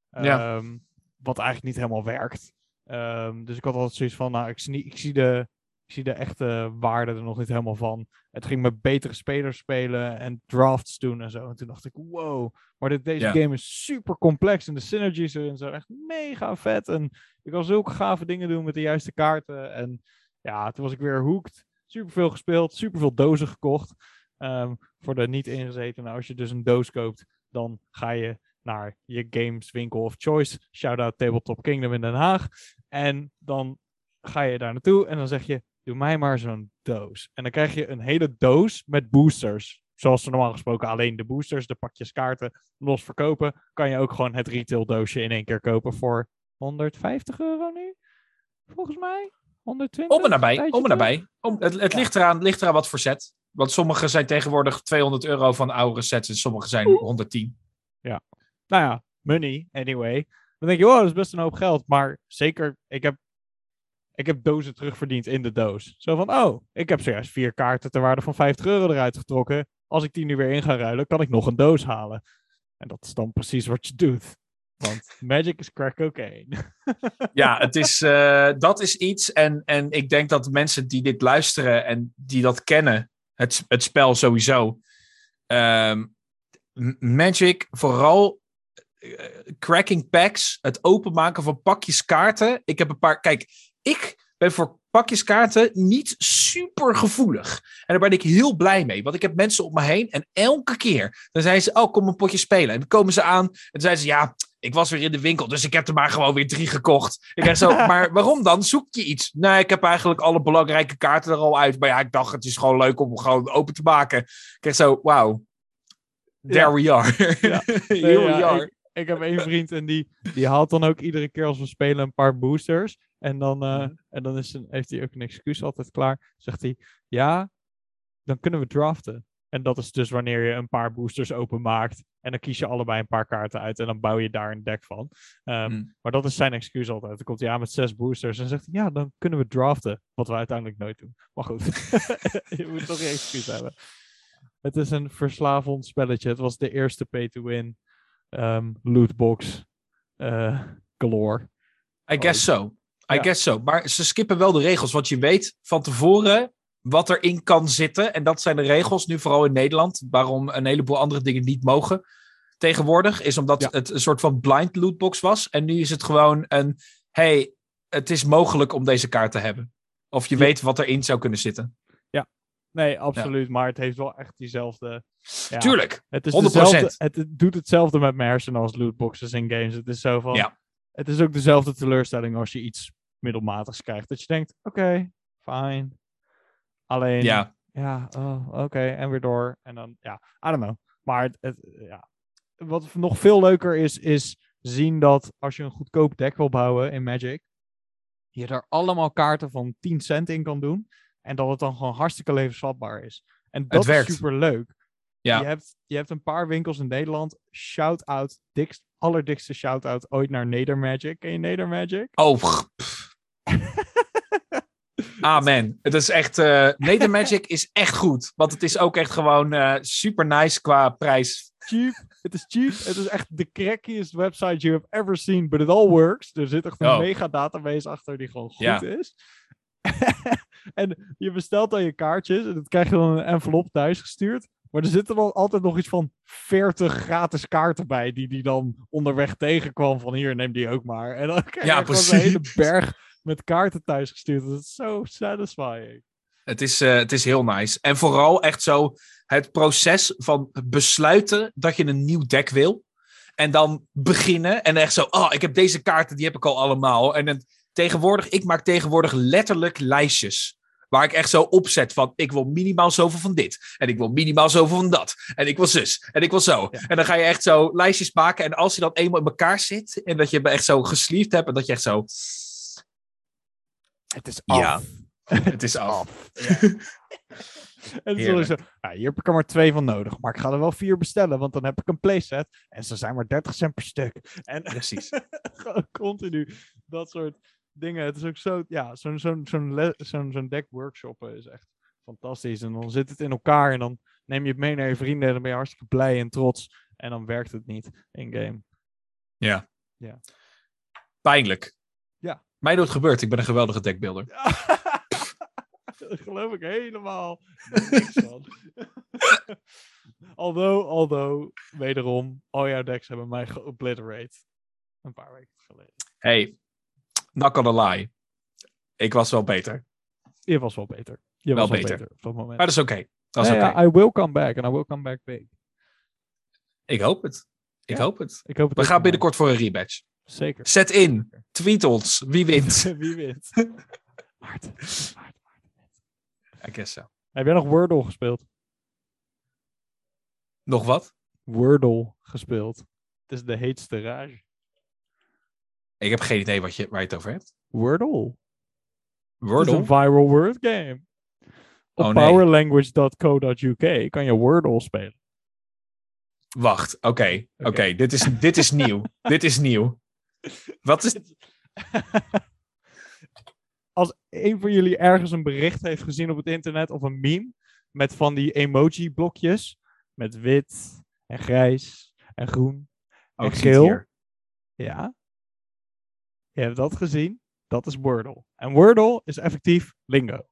Ja. Ehm, wat eigenlijk niet helemaal werkt. Ehm, dus ik had altijd zoiets van, nou, ik zie, niet- ik zie de... Ik zie de echte waarde er nog niet helemaal van. Het ging met betere spelers spelen en drafts doen en zo. En toen dacht ik, wow, maar dit, deze game is super complex en de synergies erin zijn echt mega vet. En ik kan zulke gave dingen doen met de juiste kaarten. En ja, toen was ik weer hooked. Super veel gespeeld, super veel dozen gekocht. Ehm, voor de niet ingezetenen, als je dus een doos koopt, dan ga je naar je gameswinkel of choice. Shout-out Tabletop Kingdom in Den Haag. En dan ga je daar naartoe en dan zeg je, doe mij maar zo'n doos. En dan krijg je een hele doos met boosters. Zoals ze normaal gesproken alleen de boosters, de pakjes kaarten, los verkopen. Kan je ook gewoon het retail doosje in één keer kopen voor 150 euro nu? Volgens mij? 120? Om en nabij, om en nabij. Om, het het Ja. ligt, eraan, ligt eraan wat voor set. Want sommige zijn tegenwoordig 200 euro van oudere sets en sommige zijn Oeh. 110. nou ja, money, anyway. Dan denk je, wow, dat is best een hoop geld. Maar zeker, ik heb, ik heb dozen terugverdiend in de doos. Zo van, oh, ik heb zojuist vier kaarten ter waarde van 50 euro eruit getrokken. Als ik die nu weer in ga ruilen, kan ik nog een doos halen. En dat is dan precies wat je doet. Want magic is crack cocaine. Ja, het is, eh, dat is iets. En, en ik denk dat mensen die dit luisteren en die dat kennen, het, het spel sowieso. ehm, Magic, vooral eh, cracking packs, het openmaken van pakjes kaarten. Ik heb een paar. Kijk, ik ben voor pakjes kaarten niet super gevoelig. En daar ben ik heel blij mee. Want ik heb mensen om me heen en elke keer dan zijn ze: Oh, kom een potje spelen. En dan komen ze aan en dan zeiden ze: Ja, ik was weer in de winkel, dus ik heb er maar gewoon weer drie gekocht. Ik zeg zo, maar waarom dan? Zoek je iets? Nee, ik heb eigenlijk alle belangrijke kaarten er al uit. Maar ja, ik dacht, het is gewoon leuk om hem gewoon open te maken. Ik zeg zo, wauw. There Ja. we are. Ja. Here we are. Ik, heb één vriend en die, die haalt dan ook iedere keer als we spelen een paar boosters. En dan, eh, Mhm. en dan is een, heeft hij ook een excuus altijd klaar. Zegt hij, ja, dan kunnen we draften. En dat is dus wanneer je een paar boosters openmaakt. En dan kies je allebei een paar kaarten uit. En dan bouw je daar een deck van. Ehm, Hmm. Maar dat is zijn excuus altijd. Dan komt hij aan met zes boosters. En zegt hij, ja, dan kunnen we draften. Wat we uiteindelijk nooit doen. Maar goed, je moet toch je excuus hebben. Het is een verslavend spelletje. Het was de eerste pay-to-win ehm, lootbox eh galore. I guess so. I Ja. guess so. Maar ze skippen wel de regels, want je weet van tevoren wat erin kan zitten. En dat zijn de regels, nu vooral in Nederland, waarom een heleboel andere dingen niet mogen. Tegenwoordig is omdat Ja. het een soort van blind lootbox was. En nu is het gewoon een, hey, het is mogelijk om deze kaart te hebben. Of je Ja. weet wat erin zou kunnen zitten. Nee, absoluut. Maar het heeft wel echt diezelfde. Ja, Tuurlijk. Het, is 100%. dezelfde, het, het doet hetzelfde met mijn hersenen als lootboxes in games. Het is zo van. Ja. Het is ook dezelfde teleurstelling als je iets middelmatigs krijgt. Dat je denkt: oké, fine. Alleen. Ja, Ja, oh, oké. en weer door. En dan, ja, I don't know. Maar het, het, ja. wat nog veel leuker is, is zien dat als je een goedkoop deck wil bouwen in Magic, je er allemaal kaarten van 10 cent in kan doen. En dat het dan gewoon hartstikke levensvatbaar is. En dat is super leuk. Ja. Je, hebt, je hebt een paar winkels in Nederland. Shout-out, dikst, allerdikste shout-out ooit naar Nedermagic. Ken je Nedermagic? Oh. Amen. Het is echt. eh Nader Magic is echt goed. Want het is ook echt gewoon eh, super nice qua prijs. cheap. Het is cheap. Het is echt de crackiest website you have ever seen, but it all works. Er zit echt een Oh. mega database achter die gewoon goed Ja. is. en je bestelt dan je kaartjes en dat krijg je dan een envelop thuis gestuurd. Maar er zitten dan altijd nog iets van 40 gratis kaarten bij, die die dan onderweg tegenkwam van hier, neem die ook maar. En dan krijg je Ja, gewoon een hele berg met kaarten thuis gestuurd. Dat is zo satisfying. Het is, eh, het is heel nice. En vooral echt zo het proces van besluiten dat je een nieuw deck wil. En dan beginnen en echt zo, oh, ik heb deze kaarten, die heb ik al allemaal. En dan tegenwoordig, ik maak tegenwoordig letterlijk lijstjes. Waar ik echt zo opzet van, ik wil minimaal zoveel van dit. En ik wil minimaal zoveel van dat. En ik wil zus. En ik wil zo. Ja. En dan ga je echt zo lijstjes maken. En als je dan eenmaal in elkaar zit. En dat je echt zo gesleeved hebt. En dat je echt zo, Het is Ja. af. het is af. En Heerlijk. zo, ja, hier heb ik er maar twee van nodig. Maar ik ga er wel vier bestellen, want dan heb ik een playset. En ze zijn maar 30 cent per stuk. En Precies. gewoon continu dat soort dingen. Het is ook zo, ja, zo'n zo'n zo'n zo'n zo'n deck workshoppen is echt fantastisch. En dan zit het in elkaar en dan neem je het mee naar je vrienden en dan ben je hartstikke blij en trots. En dan werkt het niet in-game. Pijnlijk. Ja. Mij nooit gebeurd. Ik ben een geweldige deckbuilder. Daar geloof ik helemaal niks van. although, although, wederom, al jouw decks hebben mij geobliterate. Een paar weken geleden. Hey, not gonna lie. Ik was wel beter. Je was wel beter. Je Wel was wel beter. beter. op dat moment. Maar dat is oké. Dat is Nee, oké. ja, I will come back and I will come back big. Ik hoop het. Ik Ja. hoop het. Ik hoop het We gaan binnenkort voor een rematch. Zeker. Zet in. Tweet ons. Wie wint? Wie wint? Maarten. Maarten, Maarten. I guess so. Heb jij nog Wordle gespeeld? Nog wat? Wordle gespeeld. Het is de heetste rage. Ik heb geen idee wat je, waar je het over hebt. Wordle. Het is Wordle? een viral word game. Op Oh, nee. powerlanguage.co.uk kan je Wordle spelen. Wacht. Oké. Oké. Dit, is, dit is nieuw. dit is nieuw. Wat is... Als een van jullie ergens een bericht heeft gezien op het internet of een meme met van die emoji-blokjes met wit en grijs en groen Oh, en het geel. Ja. Je hebt dat gezien. Dat is Wordle. En Wordle is effectief lingo.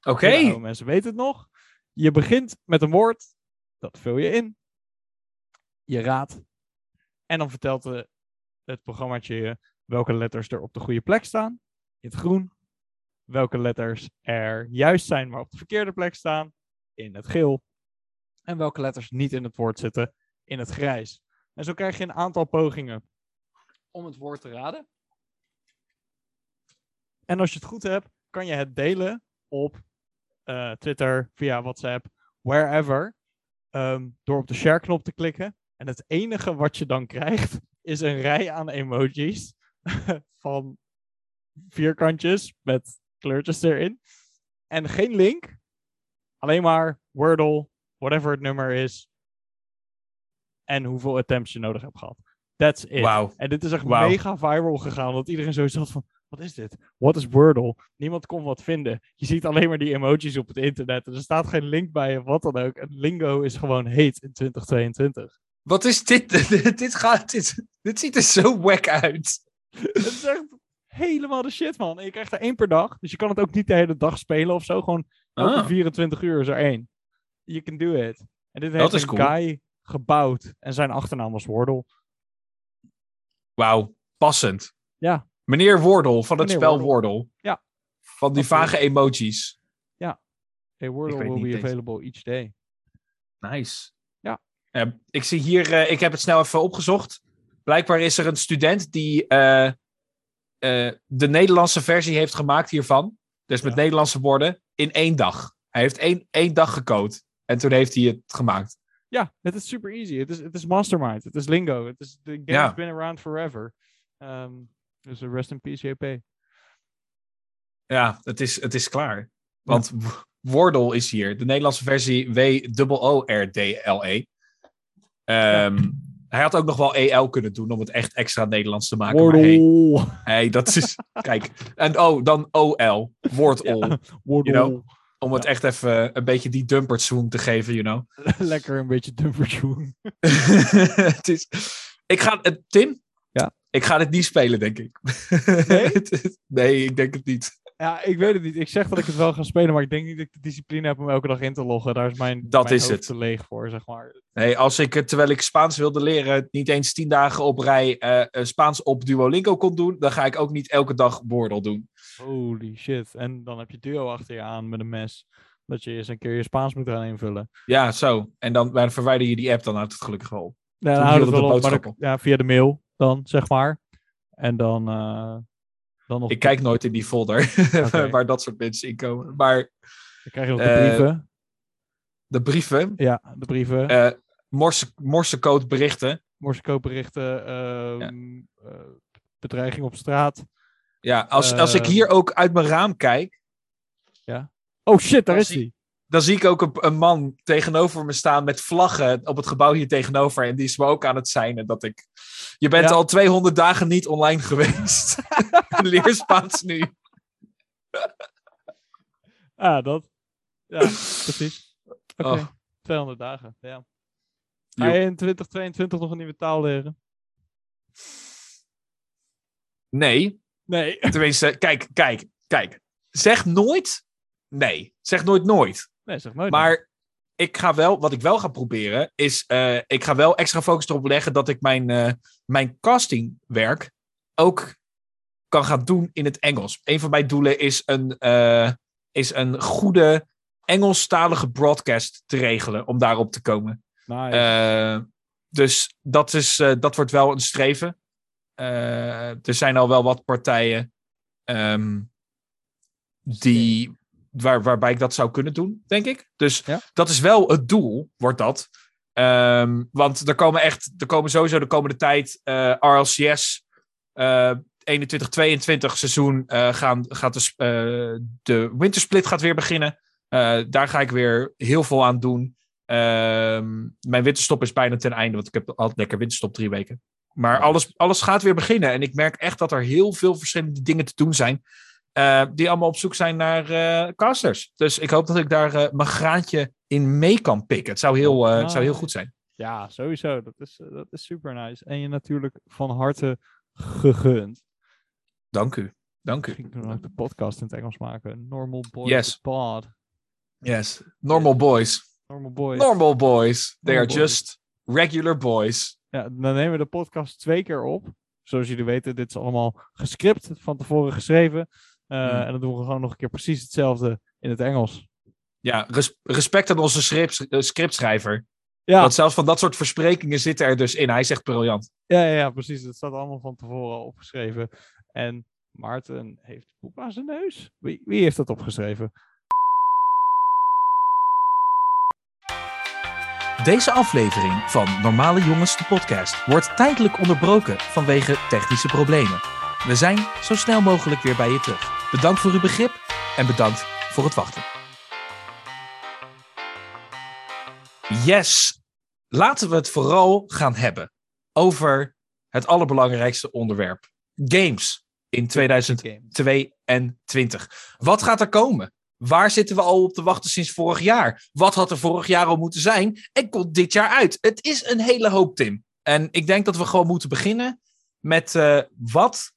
Oké. Oude mensen weten het nog. Je begint met een woord. Dat vul je in. Je raadt. En dan vertelt de, het programmaatje je welke letters er op de goede plek staan. In het groen. Welke letters er juist zijn, maar op de verkeerde plek staan. In het geel. En welke letters niet in het woord zitten. In het grijs. En zo krijg je een aantal pogingen om het woord te raden. En als je het goed hebt, kan je het delen op eh, Twitter, via WhatsApp, wherever. ehm, door op de share-knop te klikken. En het enige wat je dan krijgt, is een rij aan emojis van vierkantjes met kleurtjes erin. En geen link, alleen maar Wordle, whatever het nummer is. En hoeveel attempts je nodig hebt gehad. That's it. En dit is echt mega viral gegaan, dat iedereen zo zat van, wat is dit? Wat is Wordle? Niemand kon wat vinden. Je ziet alleen maar die emojis op het internet en er staat geen link bij of wat dan ook. En lingo is gewoon heet in 2022. Wat is dit? dit, gaat, dit, dit ziet er zo wack uit. Het is echt helemaal de shit, man. En je krijgt er één per dag. Dus je kan het ook niet de hele dag spelen of zo. Gewoon elke Ah. 24 uur is er één. You can do it. En dit heeft een cool. guy gebouwd. En zijn achternaam was Wordle. Wauw, passend. Ja. Meneer Wordle van het Meneer spel Wordle. Wordle. Ja. Van die vage emojis. Hey, Wordle weet will niet be eens. available each day. Nice. Ja. Eh, ik zie hier, eh, ik heb het snel even opgezocht. Blijkbaar is er een student die eh, eh, de Nederlandse versie heeft gemaakt hiervan. Dus met Ja. Nederlandse woorden in één dag. Hij heeft één, één dag gecode. En toen heeft hij het gemaakt. Ja, het is super easy. Het is, het is Mastermind. Het is Lingo. Het is, the game has been around forever. Ehm, dus rest in peace, JP. Ja, het is, het is klaar. Want w- Wordle is hier. De Nederlandse versie W-O-O-R-D-L-E. Ehm, Hij had ook nog wel EL kunnen doen om het echt extra Nederlands te maken. Hey, Wordle. hey, dat is... kijk, en oh, dan OL. Ja, Wordle. You know? Om het echt even een beetje die dumpert swoon te geven, you know. Lekker een beetje dumpertune. het is... Ik ga... eh, Tim? Ja? Ik ga dit niet spelen, denk ik. Nee? nee, ik denk het niet. Ja, ik weet het niet. Ik zeg dat ik het wel ga spelen, maar ik denk niet dat ik de discipline heb om elke dag in te loggen. Daar is mijn, Dat mijn is het. te leeg voor, zeg maar. Nee, als ik, eh, terwijl ik Spaans wilde leren, niet eens tien dagen op rij eh, Spaans op Duolingo kon doen, dan ga ik ook niet elke dag Wordle doen. Holy shit. En dan heb je duo achter je aan met een mes. Dat je eens een keer je Spaans moet gaan invullen. Ja, zo. En dan maar verwijder je die app, dan houdt het gelukkig wel op. Ja, dan houdt het wel op, maar dan- ja, via de mail dan, zeg maar. En dan, eh, dan nog... Ik kijk nooit in die folder waar dat soort mensen in komen. Maar Dan krijg je nog de Eh, brieven. de brieven, Ja, de brieven. eh morse, morsecode berichten. Morsecoopberichten. ehm eh, bedreiging op straat. Ja, als, als ik Eh, hier ook uit mijn raam kijk, Oh shit, daar is hij- dan zie ik ook een, een man tegenover me staan met vlaggen op het gebouw hier tegenover. En die is me ook aan het zijn. dat ik. Je bent Ja. al 200 dagen niet online geweest. Leer Spaans nu. Ah, dat. Ja, precies. Oké, Oh. 200 dagen. Ja. Ga je in 2022 nog een nieuwe taal leren? Nee. Nee. Tenminste, kijk, kijk, kijk. Zeg nooit. Nee. Zeg nooit nooit. Nee, zeg nooit. Maar ik ga wel, wat ik wel ga proberen, is. eh, ik ga wel extra focus erop leggen dat ik mijn, eh, mijn castingwerk ook kan gaan doen in het Engels. Een van mijn doelen is een, eh, is een goede Engelstalige broadcast te regelen om daarop te komen. Nice. Dus dat, is, dat wordt wel een streven. Eh, er zijn al wel wat partijen ehm, die, waar, waarbij ik dat zou kunnen doen, denk ik. Dus Ja. dat is wel het doel, wordt dat. Ehm, want er komen echt, er komen sowieso de komende tijd RLCS eh 21-22 seizoen eh, gaan, gaat de, eh, de wintersplit gaat weer beginnen. Daar ga ik weer heel veel aan doen. Ehm, mijn winterstop is bijna ten einde, want ik heb altijd lekker winterstop drie weken. Maar alles, alles gaat weer beginnen. En ik merk echt dat er heel veel verschillende dingen te doen zijn. eh, die allemaal op zoek zijn naar eh, casters. Dus ik hoop dat ik daar eh, mijn graantje in mee kan pikken. Het zou heel, het zou heel goed zijn. ja, sowieso. Dat is, dat is super nice. En je natuurlijk van harte gegund. Dank u. Dank u. Misschien kunnen we ook de podcast in het Engels maken. Normal Boys Yes. Pod. Yes. Normal boys. Normal Boys. Normal boys. They are boys. just regular boys. Ja, dan nemen we de podcast twee keer op. Zoals jullie weten, dit is allemaal gescript, van tevoren geschreven. Eh, Hmm. En dan doen we gewoon nog een keer precies hetzelfde in het Engels. Ja, res- respect aan onze script, eh, scriptschrijver. Ja, Want zelfs van dat soort versprekingen zitten er dus in. Hij zegt briljant. ja, ja, ja, precies. Het staat allemaal van tevoren al opgeschreven. En Maarten heeft poep aan zijn neus. Wie, wie heeft dat opgeschreven? Deze aflevering van Normale Jongens, de podcast, wordt tijdelijk onderbroken vanwege technische problemen. We zijn zo snel mogelijk weer bij je terug. Bedankt voor uw begrip en bedankt voor het wachten. Yes, laten we het vooral gaan hebben over het allerbelangrijkste onderwerp: games in 2022. Wat gaat er komen? Waar zitten we al op te wachten sinds vorig jaar? Wat had er vorig jaar al moeten zijn? En komt dit jaar uit? Het is een hele hoop, Tim. En ik denk dat we gewoon moeten beginnen met uh, wat,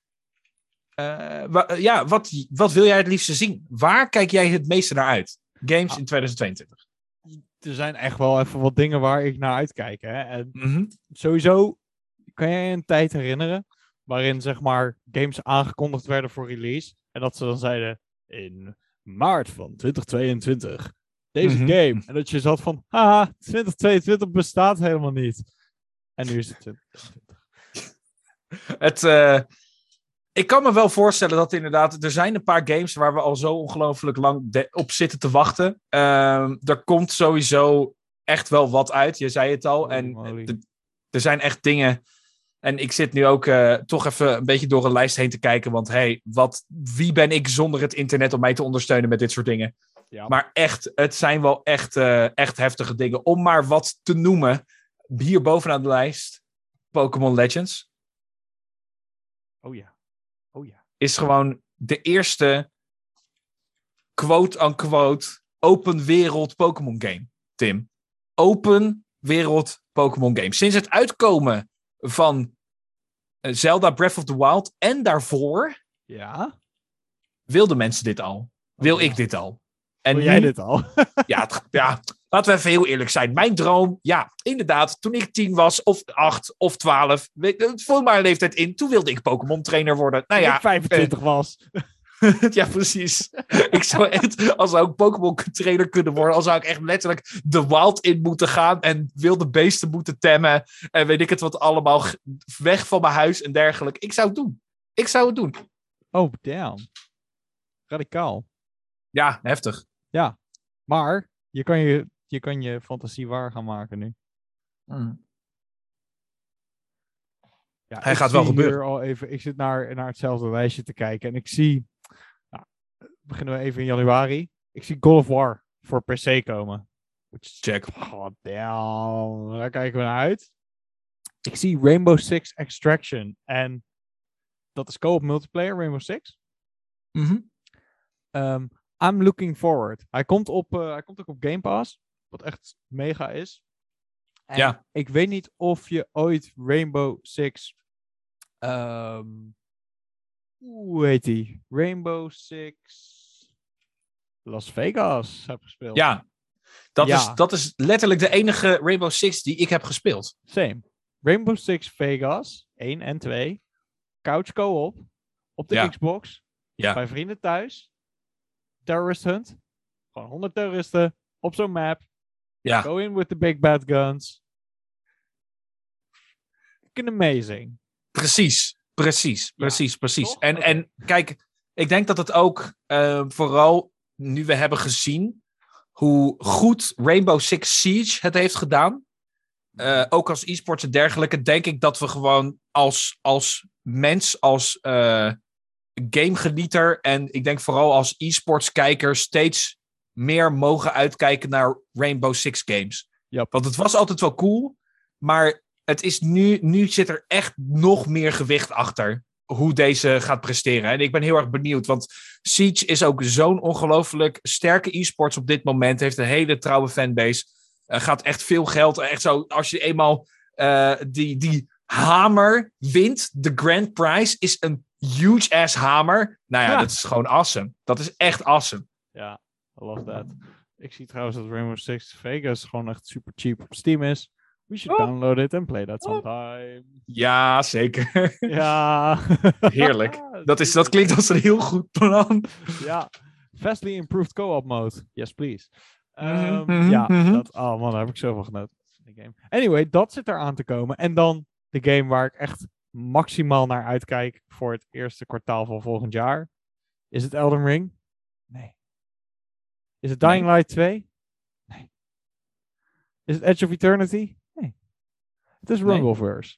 uh, wa ja, wat, wat wil jij het liefste zien? Waar kijk jij het meeste naar uit? Games ah. in 2022. Er zijn echt wel even wat dingen waar ik naar uitkijk. Hè? En mm -hmm. Sowieso kan jij je een tijd herinneren waarin zeg maar games aangekondigd werden voor release. En dat ze dan zeiden in maart van 2022 deze mm -hmm. game. En dat je zat van, haha, 2022 bestaat helemaal niet. En nu is het 2022. Het, uh, ik kan me wel voorstellen dat inderdaad, er zijn een paar games waar we al zo ongelooflijk lang op zitten te wachten. Uh, er komt sowieso echt wel wat uit, je zei het al. En er zijn echt dingen en ik zit nu ook uh, toch even een beetje door een lijst heen te kijken. Want hey, wat, wie ben ik zonder het internet om mij te ondersteunen met dit soort dingen? Ja. Maar echt, het zijn wel echt, uh, echt heftige dingen. Om maar wat te noemen. Hier bovenaan de lijst. Pokémon Legends. Oh ja. Oh ja. Is gewoon de eerste quote-unquote open wereld Pokémon game. Tim. Open wereld Pokémon game. Sinds het uitkomen van eh, Zelda Breath of the Wild en daarvoor. Ja. Wilden mensen dit al? Wil ik dit al? En Wil jij dit al? ja, het, ja, laten we even heel eerlijk zijn. Mijn droom, ja, inderdaad, toen ik tien was, of acht, of twaalf, vul maar een leeftijd in, toen wilde ik Pokémon trainer worden. Nou ja, ik 25 uh, was. ja, precies. ik zou echt, als ik ook Pokémon trainer kunnen worden, dan zou ik echt letterlijk de wild in moeten gaan en wilde beesten moeten temmen en weet ik het wat allemaal, weg van mijn huis en dergelijke. Ik zou het doen. Ik zou het doen. Oh, damn. Radicaal. Ja, heftig. Ja, maar je kan je, je, kan je fantasie waar gaan maken nu. Mm. Ja, Hij gaat wel gebeuren. Al even, ik zit naar, naar hetzelfde lijstje te kijken en ik zie beginnen we even in januari. Ik zie God of War voor PC komen. Check. God damn. Daar kijken we naar uit. Ik zie Rainbow Six Extraction. En dat is co-op multiplayer, Rainbow Six. Mm -hmm. um, I'm looking forward. Hij komt, op, uh, hij komt ook op Game Pass. Wat echt mega is. En ja. Ik weet niet of je ooit Rainbow Six um, hoe heet die? Rainbow Six Las Vegas heb gespeeld. Ja, dat, ja. Is, dat is letterlijk de enige Rainbow Six die ik heb gespeeld. Same. Rainbow Six Vegas 1 en 2. Couch co-op. Op de ja. Xbox. Ja. Bij vrienden thuis. Terrorist hunt. Gewoon 100 terroristen op zo'n map. Ja. Go in with the big bad guns. Fucking amazing. Precies. Precies, precies, ja, precies. En, en kijk, ik denk dat het ook uh, vooral nu we hebben gezien hoe goed Rainbow Six Siege het heeft gedaan. Uh, ook als e-sports en dergelijke, denk ik dat we gewoon als, als mens, als uh, gamegenieter en ik denk vooral als e-sports kijker steeds meer mogen uitkijken naar Rainbow Six games. Yep. Want het was altijd wel cool, maar het is nu, nu zit er echt nog meer gewicht achter hoe deze gaat presteren. En ik ben heel erg benieuwd, want Siege is ook zo'n ongelooflijk sterke e-sports op dit moment. Heeft een hele trouwe fanbase. Uh, gaat echt veel geld. Echt zo, als je eenmaal uh, die, die hamer wint, de grand prize, is een huge ass hamer. Nou ja, ja, dat is gewoon awesome. Dat is echt awesome. Ja, I love that. Ik zie trouwens dat Rainbow Six Vegas gewoon echt super cheap op Steam is. We should oh. download it and play that oh. sometime. Ja, zeker. Ja. Heerlijk. Dat, is, dat klinkt als een heel goed plan. Ja. Vastly improved co-op mode. Yes, please. Um, mm -hmm, ja, -hmm. dat, oh man, daar heb ik zoveel genoten. Game. Anyway, dat zit eraan te komen. En dan de game waar ik echt maximaal naar uitkijk voor het eerste kwartaal van volgend jaar. Is het Elden Ring? Nee. Is het Dying. Light 2? Nee. Is het Edge of Eternity? Het is Rumbleverse. Nee.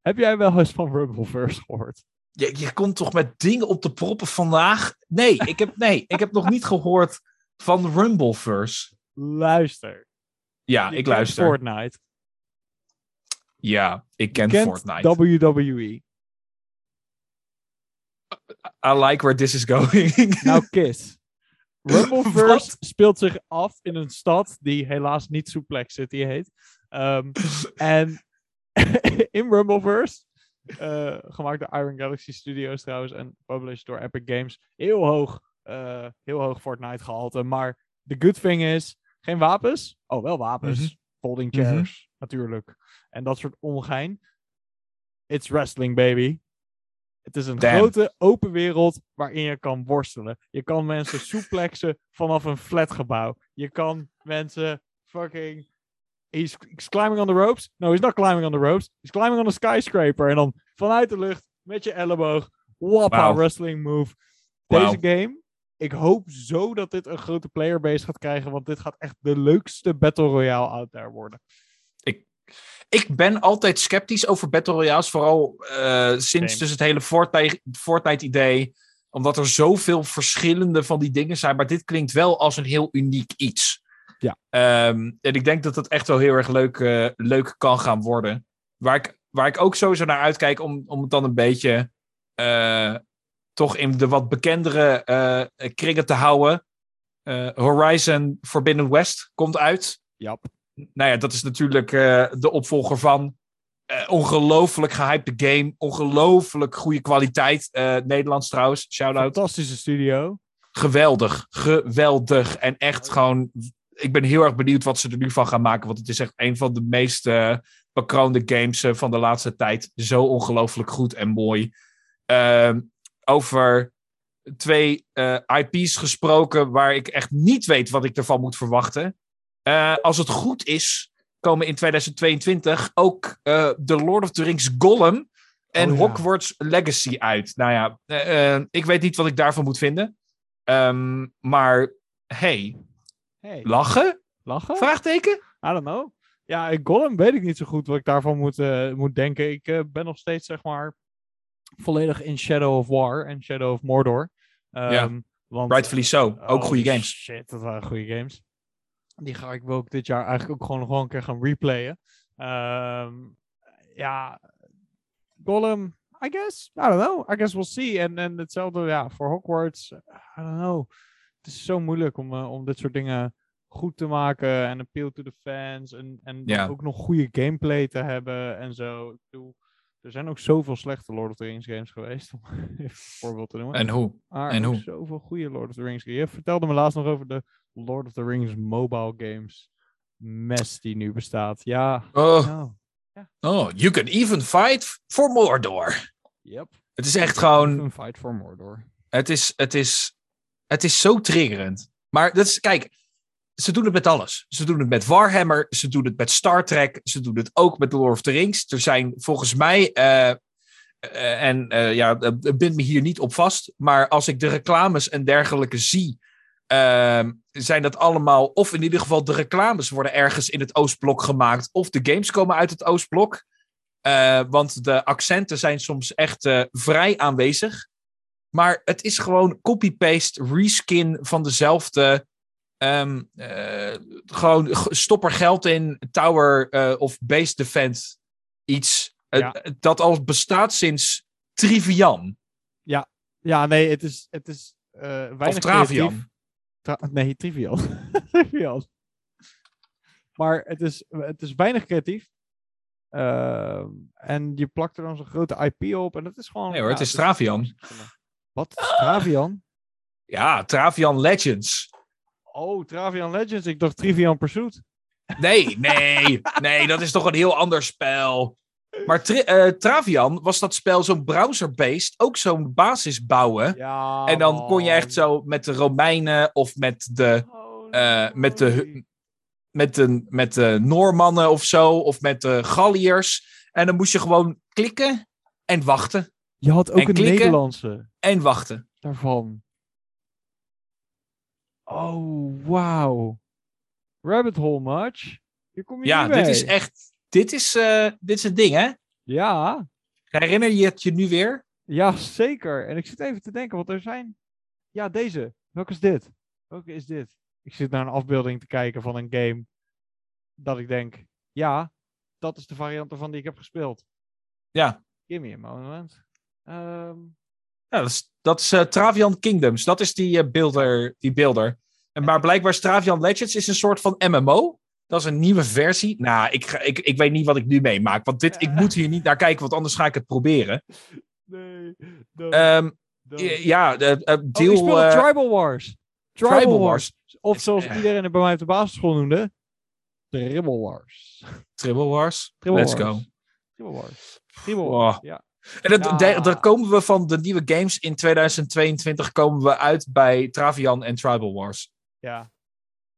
Heb jij wel eens van Rumbleverse gehoord? Je, je komt toch met dingen op de proppen vandaag? Nee, ik heb, nee, ik heb nog niet gehoord van Rumbleverse. Luister. Ja, je ik luister. Fortnite. Ja, ik ken Fortnite. WWE. I like where this is going. nou, Kiss. Rumbleverse speelt zich af in een stad die helaas niet Suplex City heet. Ehm, en in Rumbleverse, eh, gemaakt door Iron Galaxy Studios trouwens en published door Epic Games, heel hoog, eh, heel hoog Fortnite gehalte. Maar the good thing is, geen wapens. Oh, wel wapens. Mhm. Folding Mhm. chairs, natuurlijk. En dat soort ongein. It's wrestling, baby. Het is een Damn. grote open wereld waarin je kan worstelen. Je kan mensen suplexen vanaf een flatgebouw. Je kan mensen fucking. He's, he's climbing on the ropes. No, he's not climbing on the ropes. He's climbing on a skyscraper. En dan vanuit de lucht met je elleboog. Wappa Wauw. wrestling move. Deze game. Ik hoop zo dat dit een grote playerbase gaat krijgen. Want dit gaat echt de leukste Battle Royale out there worden. Ik ben altijd sceptisch over Battle Royales. Vooral eh, sinds Same. dus het hele Fortnite- Fortnite-idee. omdat er zoveel verschillende van die dingen zijn. Maar dit klinkt wel als een heel uniek iets. Ja. Ehm, en ik denk dat het echt wel heel erg leuk, eh, leuk kan gaan worden. Waar ik, waar ik ook sowieso naar uitkijk om, om het dan een beetje... eh, toch in de wat bekendere eh, kringen te houden. Horizon Forbidden West komt uit Jap. nou ja, dat is natuurlijk de opvolger van. ongelooflijk gehypte game. Ongelooflijk goede kwaliteit. Nederlands trouwens. Shout-out. Fantastische studio. Geweldig. Geweldig. En echt gewoon. Ik ben heel erg benieuwd wat ze er nu van gaan maken. Want het is echt een van de meest eh bekroonde games eh, van de laatste tijd. Zo ongelooflijk goed en mooi. Ehm, over twee eh, IP's gesproken. waar ik echt niet weet wat ik ervan moet verwachten. Als het goed is, komen in 2022 ook The Lord of the Rings Gollum en Oh ja. Hogwarts Legacy uit. Nou ja, ik weet niet wat ik daarvan moet vinden. Ehm, maar hey, Hey, lachen? lachen? Vraagteken? I don't know. Ja, Gollum weet ik niet zo goed wat ik daarvan moet, eh, moet denken. Ik eh, ben nog steeds, zeg maar, volledig in Shadow of War en Shadow of Mordor. Ja, Ehm, want, Rightfully so. Ook oh, goede games. Shit, dat waren goede games. Die ga ik ook dit jaar eigenlijk ook gewoon nog een keer gaan replayen. Ehm, ja, Gollum, I guess. I don't know. I guess we'll see. En, en hetzelfde ja, voor Hogwarts. I don't know. Het is zo moeilijk om, eh, om dit soort dingen goed te maken en appeal to the fans. En, en Ja. ook nog goede gameplay te hebben en zo. Ik bedoel, er zijn ook zoveel slechte Lord of the Rings games geweest. Om even een voorbeeld te noemen. En hoe? Maar En hoe? zoveel goede Lord of the Rings. Je vertelde me laatst nog over de Lord of the Rings mobile games mess die nu bestaat. Ja, Oh, nou, oh, you can even fight for Mordor. yep. Het is echt gewoon fight for Mordor. Het is, het is, het is zo triggerend. Maar dat is, kijk, ze doen het met alles. Ze doen het met Warhammer, ze doen het met Star Trek, ze doen het ook met Lord of the Rings. Er zijn volgens mij, eh, eh, en eh, ja, bind me hier niet op vast, maar als ik de reclames en dergelijke zie, ehm, zijn dat allemaal, of in ieder geval de reclames worden ergens in het Oostblok gemaakt, of de games komen uit het Oostblok. Want de accenten zijn soms echt vrij aanwezig. Maar het is gewoon copy-paste, reskin van dezelfde. eh, gewoon stop er geld in, tower eh, of base defense iets. Ja. dat al bestaat sinds Trivian. Ja, nee, het is, het is eh weinig Of Travian. Tra- nee, Trivial. Trivial. Maar het is, het is weinig creatief. Ehm, en je plakt er dan zo'n grote IP op. En dat is gewoon... Nee hoor, ja, het is Travian. Wat? Travian? Ja, Travian Legends. Oh, Travian Legends. Ik dacht Trivian Pursuit. Nee, nee, nee, dat is toch een heel ander spel. Maar Tri- eh, Travian was dat spel zo'n browser-based, ook zo'n basis bouwen. Ja, En dan kon je echt zo met de Romeinen of met de, Oh, eh, met de, met de, met de Noormannen of zo, of met de Galliërs. En dan moest je gewoon klikken en wachten. Je had ook en een klikken. Nederlandse En wachten. daarvan. Oh, wauw. Rabbit Hole much? Hier kom je Ja, dit is echt. Dit is, eh, dit is het ding, hè? Ja, Herinner je het je nu weer? ja, zeker. En ik zit even te denken, want er zijn... Ja, deze. Welke is dit? Welke is dit? Ik zit naar een afbeelding te kijken van een game. Dat ik denk, ja, dat is de variant ervan die ik heb gespeeld. Ja. Give me a moment. Ehm, Ja, dat is, dat is eh, Travian Kingdoms. Dat is die, eh, beelder, die beelder. En maar blijkbaar is Travian Legends is een soort van MMO. Dat is een nieuwe versie. Nou, ik, ga- ik, ik weet niet wat ik nu meemaak. Want dit, ik moet hier niet naar kijken, want anders ga ik het proberen. Nee. Ehm, ja, de, eh, Oh, deel... eh, Tribal Wars. Tribal, Tribal Wars. Wars. Of zoals Eh. iedereen het bij mij op de basisschool noemde. Tribal Wars. Tribble Wars. Tribal Let's Wars. go. Tribal Wars. Tribal. Wars. Ja. En dat, Ja. daar- daar komen we van de nieuwe games in 2022 komen we uit bij Travian en Tribal Wars. ja,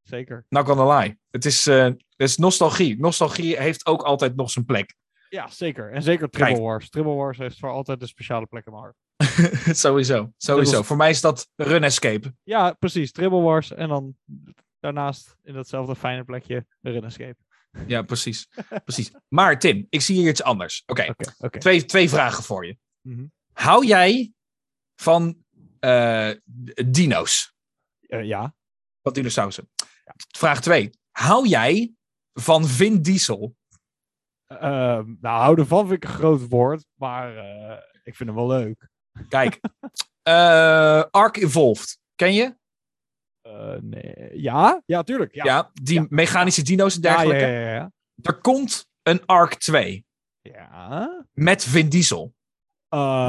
zeker. Not gonna lie. Het is, eh, het is nostalgie. Nostalgie heeft ook altijd nog zijn plek. Ja, zeker. En zeker Tribal. Wars. Tribal Wars heeft voor altijd een speciale plek in mijn hart. sowieso. Sowieso. Voor mij is dat Run Escape. Ja, precies. Tribal Wars. En dan daarnaast in datzelfde fijne plekje Run Escape. Ja, precies. precies. Maar Tim, ik zie hier iets anders. Oké, twee, twee vragen voor je. Mhm. Hou jij van eh, dino's? Eh, ja. Van dinosaurussen? Vraag 2. Hou jij van Vin Diesel? Ehm, nou, houden van vind ik een groot woord. Maar eh, ik vind hem wel leuk. Kijk. eh Ark Evolved. Ken je? Eh, nee. Ja? Ja, tuurlijk. Ja, Ja, die mechanische dino's en dergelijke. ja, ja, ja. Er komt een Ark 2 Ja. met Vin Diesel.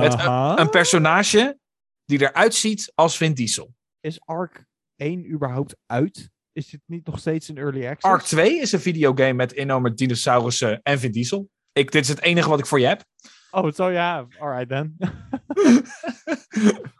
Met een, personage die eruit ziet als Vin Diesel. Is Ark 1 überhaupt uit? Is dit niet nog steeds een early access? Ark 2 is een videogame met enorme dinosaurussen en Vin Diesel. Ik, dit is het enige wat ik voor je heb. Oh, so ja. Alright then.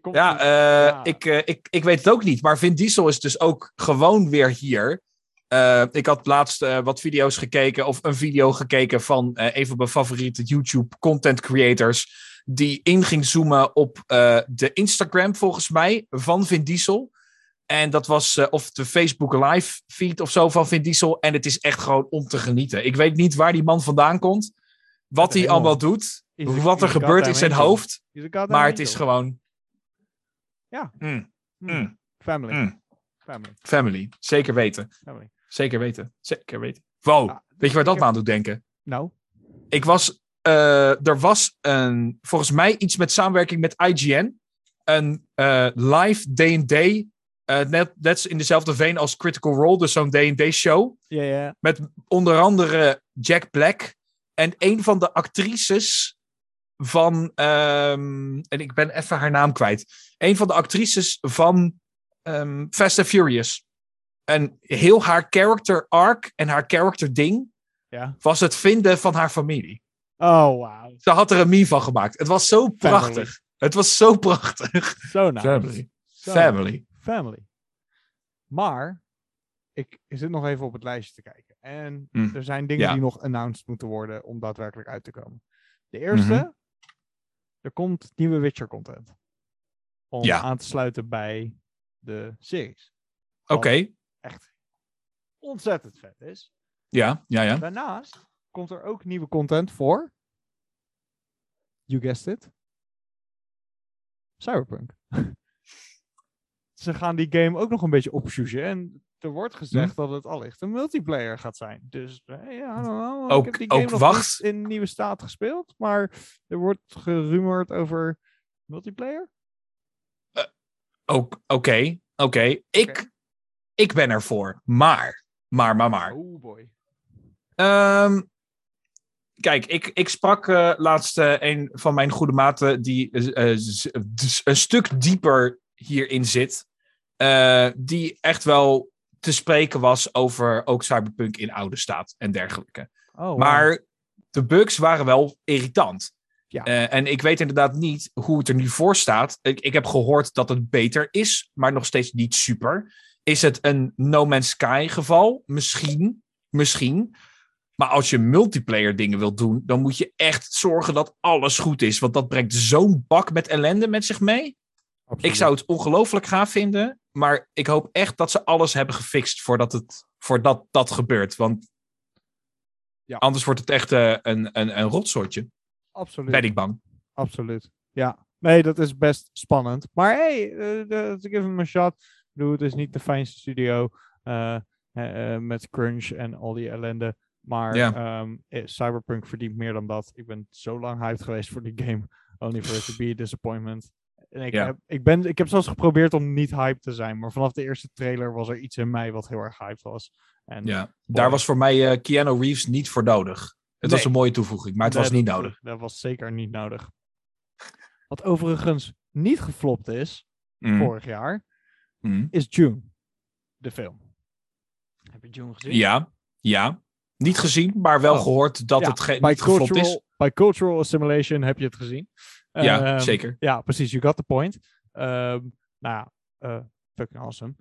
Komt Ja, eh, ja. Ik, eh, ik, ik weet het ook niet. Maar Vin Diesel is dus ook gewoon weer hier. Eh, ik had laatst wat video's gekeken, of een video gekeken van een van mijn favoriete YouTube content creators. Die in ging zoomen op de Instagram, volgens mij, van Vin Diesel. En dat was, of de Facebook live feed of zo van Vin Diesel. En het is echt gewoon om te genieten. Ik weet niet waar die man vandaan komt. Wat hij allemaal doet. Wat er gebeurt in zijn hoofd. Maar het is gewoon Ja. mm, Hmm. mm, Family. mm. Family. family. Zeker weten. Family. Zeker weten. Zeker weten. Wow. Ja, Weet je waar dat me aan doet denken? Nou. Ik was... eh, er was een, volgens mij iets met samenwerking met IGN. Een eh, live D&D. eh, net, net in dezelfde veen als Critical Role. Dus zo'n D&D show. Ja, ja. Met onder andere Jack Black. En een van de actrices van. ehm, en ik ben even haar naam kwijt. Een van de actrices van ehm, Fast and Furious. En heel haar character arc en haar character ding Ja. was het vinden van haar familie. Oh, wauw. Ze had er een meme van gemaakt. Het was zo prachtig. Het was zo prachtig. Zo nice. Family. Family. Family. Maar, ik zit nog even op het lijstje te kijken. En Mm. er zijn dingen Ja. die nog announced moeten worden om daadwerkelijk uit te komen. De eerste, Mhm. Er komt nieuwe Witcher content. Om Ja. aan te sluiten bij de series. Oké. Echt ontzettend vet is. Ja, ja, ja. Daarnaast komt er ook nieuwe content voor. You guessed it. Cyberpunk. Ze gaan die game ook nog een beetje opsjoegen. En er wordt gezegd dat het allicht een multiplayer gaat zijn. Dus eh, ja, know. Ook- ik heb die game ook nog wacht. niet in nieuwe staat gespeeld. Maar er wordt gerumored over multiplayer. Ook- Oké, oké. Ik, ik ben ervoor. Maar, maar, maar, maar. Oh boy. Ehm, kijk, ik, ik sprak eh, laatst eh, een van mijn goede maten die eh, eh, dus een stuk dieper hierin zit. eh, die echt wel te spreken was over ook Cyberpunk in oude staat en dergelijke. Oh, wow. Maar de bugs waren wel irritant. Ja. Eh, en ik weet inderdaad niet hoe het er nu voor staat. Ik, ik heb gehoord dat het beter is, maar nog steeds niet super. Is het een No Man's Sky geval? Misschien. Misschien. Maar als je multiplayer dingen wilt doen, dan moet je echt zorgen dat alles goed is. Want dat brengt zo'n bak met ellende met zich mee. Ik zou het ongelooflijk gaaf vinden. Maar ik hoop echt dat ze alles hebben gefixt voordat, het, voordat dat gebeurt. Want Ja. anders wordt het echt eh, een, een, een rotsoortje. Absoluut. Ben ik bang. Absoluut. Ja. Nee, dat is best spannend. Maar hey, give hem a shot. Bedoel, het is niet de fijnste studio eh, eh, met crunch en al die ellende. Maar ehm, eh, Cyberpunk verdient meer dan dat. Ik ben zo lang hyped geweest voor die game. only for it to be a disappointment. En ik, Ja. heb, ik, ben, ik heb zelfs geprobeerd om niet hyped te zijn, maar vanaf de eerste trailer was er iets in mij wat heel erg hyped was. En Ja, daar was voor mij eh Keanu Reeves niet voor nodig. Het was een mooie toevoeging, maar het Nee, was niet dat- nodig. Dat was zeker niet nodig. Wat overigens niet geflopt is, Mm, vorig jaar, mm. is June. De film. Heb je June gezien? Ja, ja. Niet gezien, maar wel Oh. gehoord dat Ja, het ge- bij niet geflopt is. Bij Cultural Assimilation heb je het gezien. Ja, Ehm, zeker. Ja, precies. You got the point. Ehm, nou ja, eh, fucking awesome.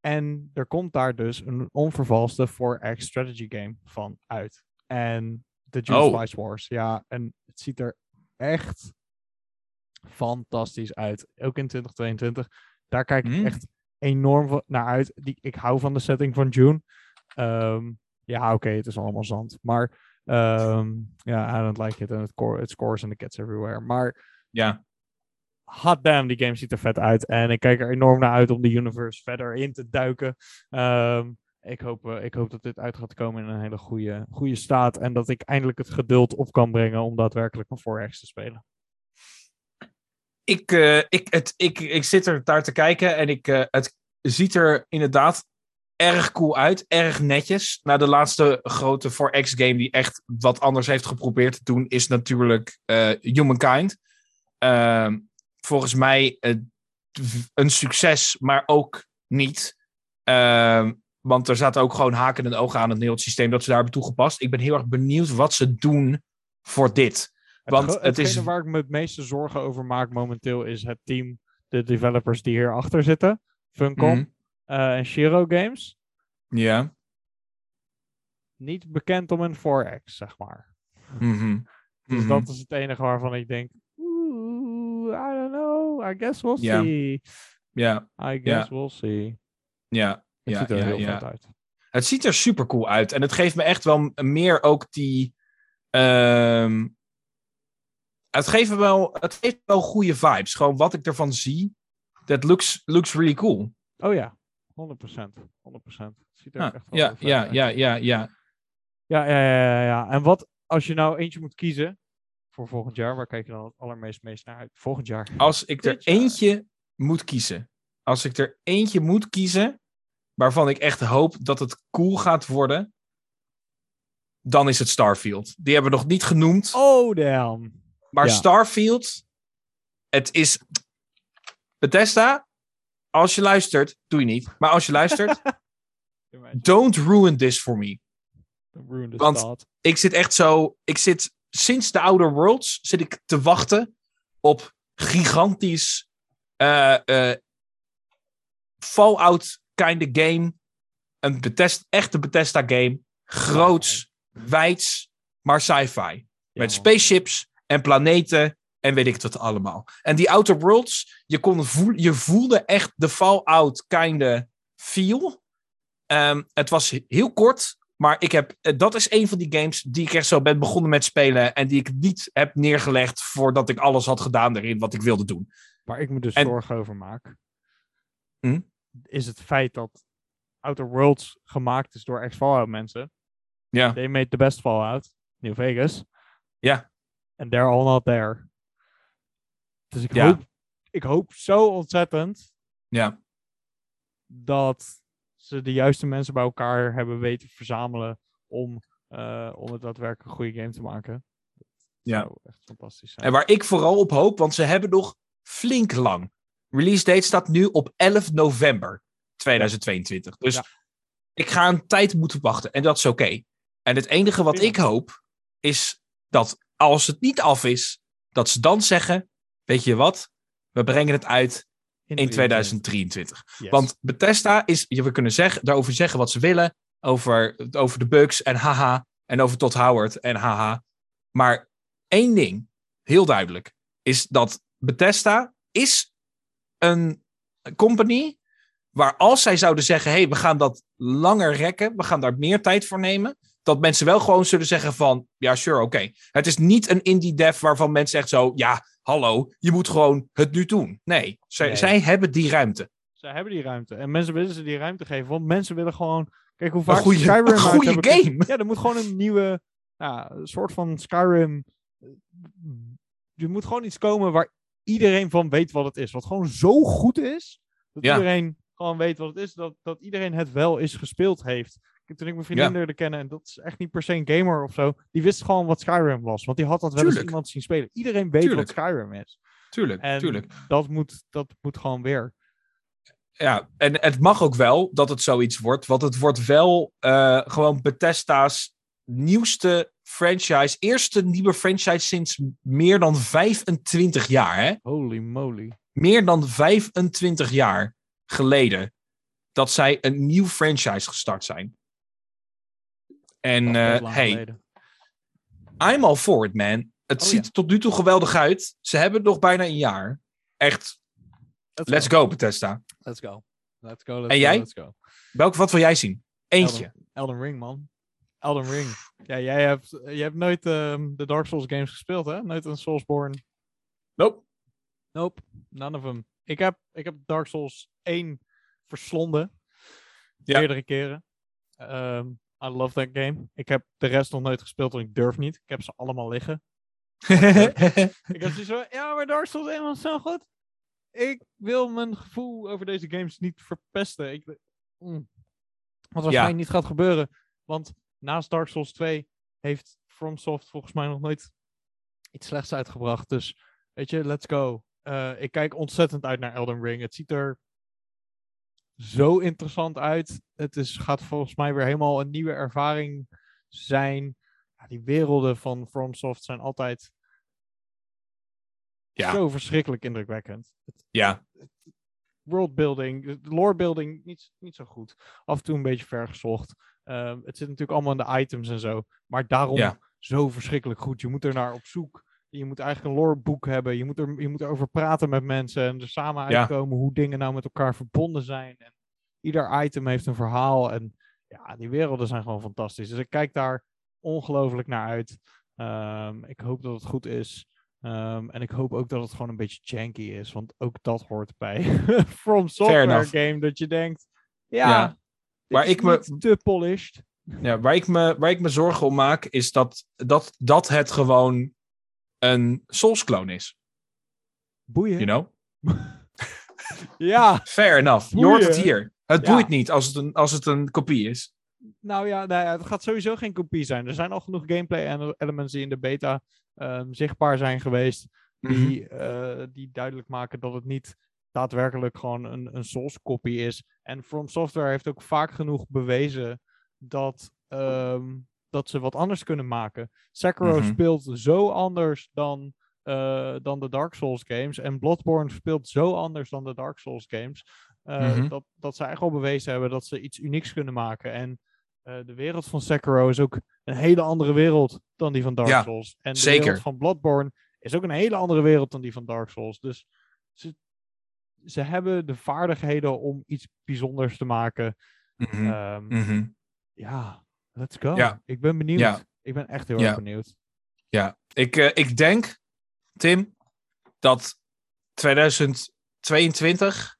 En er komt daar dus een onvervalste 4X strategy game van uit. En de June Oh. Spice Wars. Ja, en het ziet er echt fantastisch uit. Ook in 2022. Daar kijk ik Mm. echt enorm naar uit. Die, ik hou van de setting van June. Ehm, ja, oké, het is allemaal zand. Maar ja, I don't like it. Core, het scores en the cats everywhere. Maar Ja, hot damn, die game ziet er vet uit. En ik kijk er enorm naar uit om de universe verder in te duiken. Ehm, ik, hoop, eh, ik hoop dat dit uit gaat komen in een hele goede, goede staat. En dat ik eindelijk het geduld op kan brengen om daadwerkelijk een 4X te spelen. ik, eh, ik, het, ik, ik zit er daar te kijken en ik, eh, het ziet er inderdaad erg cool uit. Erg netjes. Nou, de laatste grote 4X game die echt wat anders heeft geprobeerd te doen is natuurlijk Humankind. Ehm, volgens mij een succes, maar ook niet. Ehm, want er zaten ook gewoon haken en ogen aan het het systeem dat ze daar hebben toegepast. Ik ben heel erg benieuwd wat ze doen voor dit. Want het is- waar ik me het meeste zorgen over maak momenteel is het team, de developers die hierachter zitten. Funcom Mhm. eh, en Shiro Games. Ja. Niet bekend om een 4X, zeg maar. Mhm. Dus Mhm. dat is het enige waarvan ik denk, oeh, I don't know, I guess we'll see. Ja, I guess we'll see. ja, Het ziet er heel vet uit. Het ziet er super cool uit. En het geeft me echt wel meer ook die. ehm, het, geeft me wel, het geeft wel goede vibes. Gewoon wat ik ervan zie. Dat looks, looks really cool. Oh ja, 100%. 100%. Het ziet er Ja, echt wel ja, ja, uit. ja, ja, ja. Ja, ja, ja, ja, ja. En wat als je nou eentje moet kiezen voor volgend jaar, waar kijk je dan het allermeest meest naar uit? Volgend jaar. Als ik er eentje moet kiezen. Als ik er eentje moet kiezen. Waarvan ik echt hoop dat het cool gaat worden. Dan is het Starfield. Die hebben we nog niet genoemd. Oh, damn. Maar Ja. Starfield, het is. Bethesda, als je luistert, doe je niet. Maar als je luistert, don't ruin this for me. Ruin the Want-. Ik zit echt zo. Ik zit sinds de Outer Worlds zit ik te wachten op gigantisch eh, eh, Fallout kind of game. Een Bethesda, echte Bethesda game. Groots, wijds, maar sci-fi. Met spaceships en planeten en weet ik het wat allemaal. En die Outer Worlds, je, kon voel, je voelde echt de Fallout kinda feel. Ehm, het was heel kort, maar ik heb, eh, dat is een van die games die ik echt zo ben begonnen met spelen en die ik niet heb neergelegd voordat ik alles had gedaan erin wat ik wilde doen. Waar ik me dus En- zorgen over maak, Hm? is het feit dat Outer Worlds gemaakt is door ex-Fallout mensen. Ja, They made the best Fallout, New Vegas. Ja. And they're all not there. Dus ik, Ja. hoop, ik hoop zo ontzettend ja, dat ze de juiste mensen bij elkaar hebben weten te verzamelen om, eh, om het daadwerkelijk een goede game te maken. Dat Ja. zou echt fantastisch zijn. en waar ik vooral op hoop, want ze hebben nog flink lang. Release date staat nu op 11 november 2022. Dus Ja. ik ga een tijd moeten wachten en dat is oké. En het enige wat ik hoop is dat als het niet af is, dat ze dan zeggen: Weet je wat, we brengen het uit in 2023. Yes. Want Bethesda is, je we kunnen zeggen, daarover zeggen wat ze willen, over, over de bugs en haha, en over Todd Howard en haha. Maar één ding, heel duidelijk, is dat Bethesda is een company waar als zij zouden zeggen, hey, we gaan dat langer rekken, we gaan daar meer tijd voor nemen, dat mensen wel gewoon zullen zeggen van, ja, sure, oké. Het is niet een indie dev waarvan mensen echt zo, ja, hallo, je moet gewoon het nu doen. Nee, zij, Nee. zij hebben die ruimte. Ze hebben die ruimte. En mensen willen ze die ruimte geven. Want mensen willen gewoon... Kijk hoe Een vaak goede, Skyrim een goede hebben- game. Ja, er moet gewoon een nieuwe... Ja, een soort van Skyrim... er moet gewoon iets komen waar iedereen van weet wat het is. Wat gewoon zo goed is, dat Ja. iedereen gewoon weet wat het is. Dat, dat iedereen het wel eens gespeeld heeft. Toen ik mijn vriendin leerde kennen, en dat is echt niet per se een gamer of zo, die wist gewoon wat Skyrim was. Want die had dat wel eens iemand zien spelen. Iedereen weet Tuurlijk. wat Skyrim is. Tuurlijk, En tuurlijk. Dat, moet, dat moet gewoon weer. Ja, en het mag ook wel dat het zoiets wordt. Want het wordt wel eh, gewoon Bethesda's nieuwste franchise. Eerste nieuwe franchise sinds meer dan 25 jaar. Hè? Holy moly. Meer dan 25 jaar geleden. Dat zij een nieuw franchise gestart zijn. En eh, hey, geleden. I'm all for it, man. Het Oh, ziet ja. er tot nu toe geweldig uit. Ze hebben nog bijna een jaar. Echt, let's go, Bethesda. Let's go. Let's go. Let's En go, jij? Let's go. Welke, wat wil jij zien? Eentje. Elden, Elden Ring, man. Elden Ring. Ja, jij hebt, je hebt nooit ehm, de Dark Souls games gespeeld, hè? Nooit een Soulsborne. Nope. Nope, none of them. Ik heb, ik heb Dark Souls 1 verslonden. Ja. Meerdere keren. Ehm, I love that game. Ik heb de rest nog nooit gespeeld, want ik durf niet. Ik heb ze allemaal liggen. Ik heb zoiets van, ja, maar Dark Souls 1 was zo goed. Ik wil mijn gevoel over deze games niet verpesten. Ik, mm. Wat waarschijnlijk niet gaat gebeuren. Want naast Dark Souls 2 heeft FromSoft volgens mij nog nooit iets slechts uitgebracht. Dus weet je, let's go. Eh, ik kijk ontzettend uit naar Elden Ring. Het ziet er zo interessant uit. Het is, gaat volgens mij weer helemaal een nieuwe ervaring zijn. Ja, die werelden van FromSoft zijn altijd Ja. zo verschrikkelijk indrukwekkend. ja, Worldbuilding, lorebuilding niet, niet zo goed. Af en toe een beetje vergezocht. Ehm, het zit natuurlijk allemaal in de items en zo. Maar daarom Ja. zo verschrikkelijk goed. Je moet er naar op zoek. Je moet eigenlijk een loreboek hebben. Je moet, er, je moet erover praten met mensen. En er samen Ja. uitkomen hoe dingen nou met elkaar verbonden zijn. En ieder item heeft een verhaal. En ja, die werelden zijn gewoon fantastisch. Dus ik kijk daar ongelooflijk naar uit. Ehm, ik hoop dat het goed is. Ehm, en ik hoop ook dat het gewoon een beetje janky is. Want ook dat hoort bij From Software game. Dat je denkt, ja, Ja. dit Waar is ik me- te polished. ja waar, ik me, waar ik me zorgen om maak, is dat, dat, dat het gewoon een Souls-clone is. Boeien. You know? Ja, Fair enough. Je hoort het Boeien. hier. Het Ja. boeit niet als het, een, als het een kopie is. nou ja, het gaat sowieso geen kopie zijn. Er zijn al genoeg gameplay ele- elements die in de beta ehm, zichtbaar zijn geweest. Mhm. Die, eh, die duidelijk maken dat het niet daadwerkelijk gewoon een, een Souls-kopie is. En From Software heeft ook vaak genoeg bewezen dat, ehm, dat ze wat anders kunnen maken. Sekiro Mhm. speelt zo anders dan, eh, dan de Dark Souls games. En Bloodborne speelt zo anders dan de Dark Souls games. eh, Mhm. dat, dat ze eigenlijk al bewezen hebben dat ze iets unieks kunnen maken. En eh, de wereld van Sekiro is ook een hele andere wereld dan die van Dark Ja, Souls. En de zeker. wereld van Bloodborne is ook een hele andere wereld dan die van Dark Souls. Dus ze, ze hebben de vaardigheden om iets bijzonders te maken. Mhm. Ehm. Ja, let's go. Ja. Ik ben benieuwd. Ja. Ik ben echt heel Ja. erg benieuwd. Ja, ik, eh, ik denk, Tim, dat 2022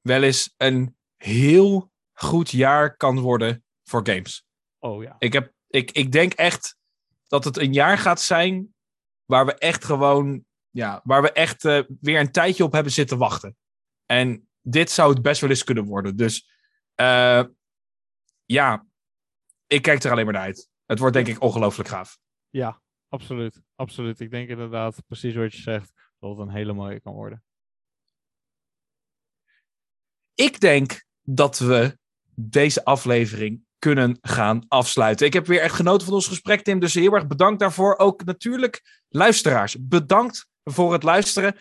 wel eens een heel goed jaar kan worden voor games. Oh ja. Ik, heb, ik, ik denk echt dat het een jaar gaat zijn waar we echt gewoon, ja, waar we echt eh, weer een tijdje op hebben zitten wachten. En dit zou het best wel eens kunnen worden. Dus eh, ja, ik kijk er alleen maar naar uit. Het wordt denk ik ongelooflijk gaaf. Ja, absoluut. Absoluut. Ik denk inderdaad, precies wat je zegt, dat het een hele mooie kan worden. Ik denk dat we deze aflevering kunnen gaan afsluiten. Ik heb weer echt genoten van ons gesprek, Tim. Dus heel erg bedankt daarvoor. Ook natuurlijk luisteraars. Bedankt voor het luisteren.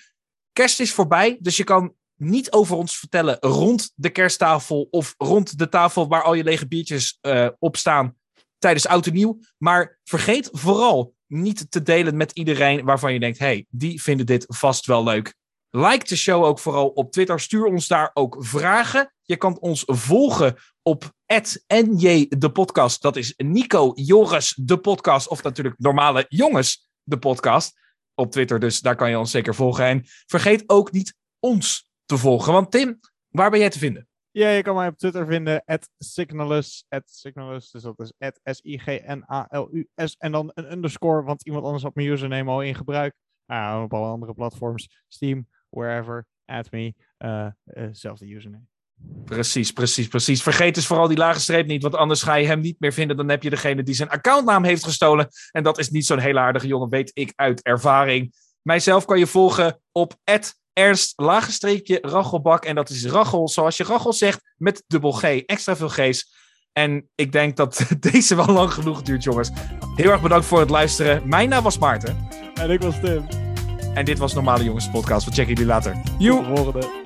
Kerst is voorbij, dus je kan niet over ons vertellen rond de kersttafel of rond de tafel waar al je lege biertjes eh, op staan tijdens oud en nieuw. Maar vergeet vooral niet te delen met iedereen waarvan je denkt, hey, die vinden dit vast wel leuk. Like de show ook vooral op Twitter. Stuur ons daar ook vragen. Je kan ons volgen op NJ de podcast. Dat is Nico Joris de podcast. Of natuurlijk normale jongens de podcast. Op Twitter, dus daar kan je ons zeker volgen. En vergeet ook niet ons te volgen. Want Tim, waar ben jij te vinden? Ja, je kan mij op Twitter vinden, at Signalus, at Signalus, dus dat is at S-I-G-N-A-L-U-S, en dan een underscore, want iemand anders had mijn username al in gebruik. Ah, op alle andere platforms. Steam, wherever, add me. Uh, uh, zelfde username. Precies, precies, precies. Vergeet dus vooral die lage streep niet, want anders ga je hem niet meer vinden. Dan heb je degene die zijn accountnaam heeft gestolen. En dat is niet zo'n hele aardige jongen, weet ik uit ervaring. Mijzelf kan je volgen op Ernst, lage streepje, Rachelbak. En dat is Rachel, zoals je Rachel zegt, met dubbel G. Extra veel G's. En ik denk dat deze wel lang genoeg duurt, jongens. Heel erg bedankt voor het luisteren. Mijn naam was Maarten. En ik was Tim. En dit was Normale Jongens Podcast. We checken jullie later. Joe.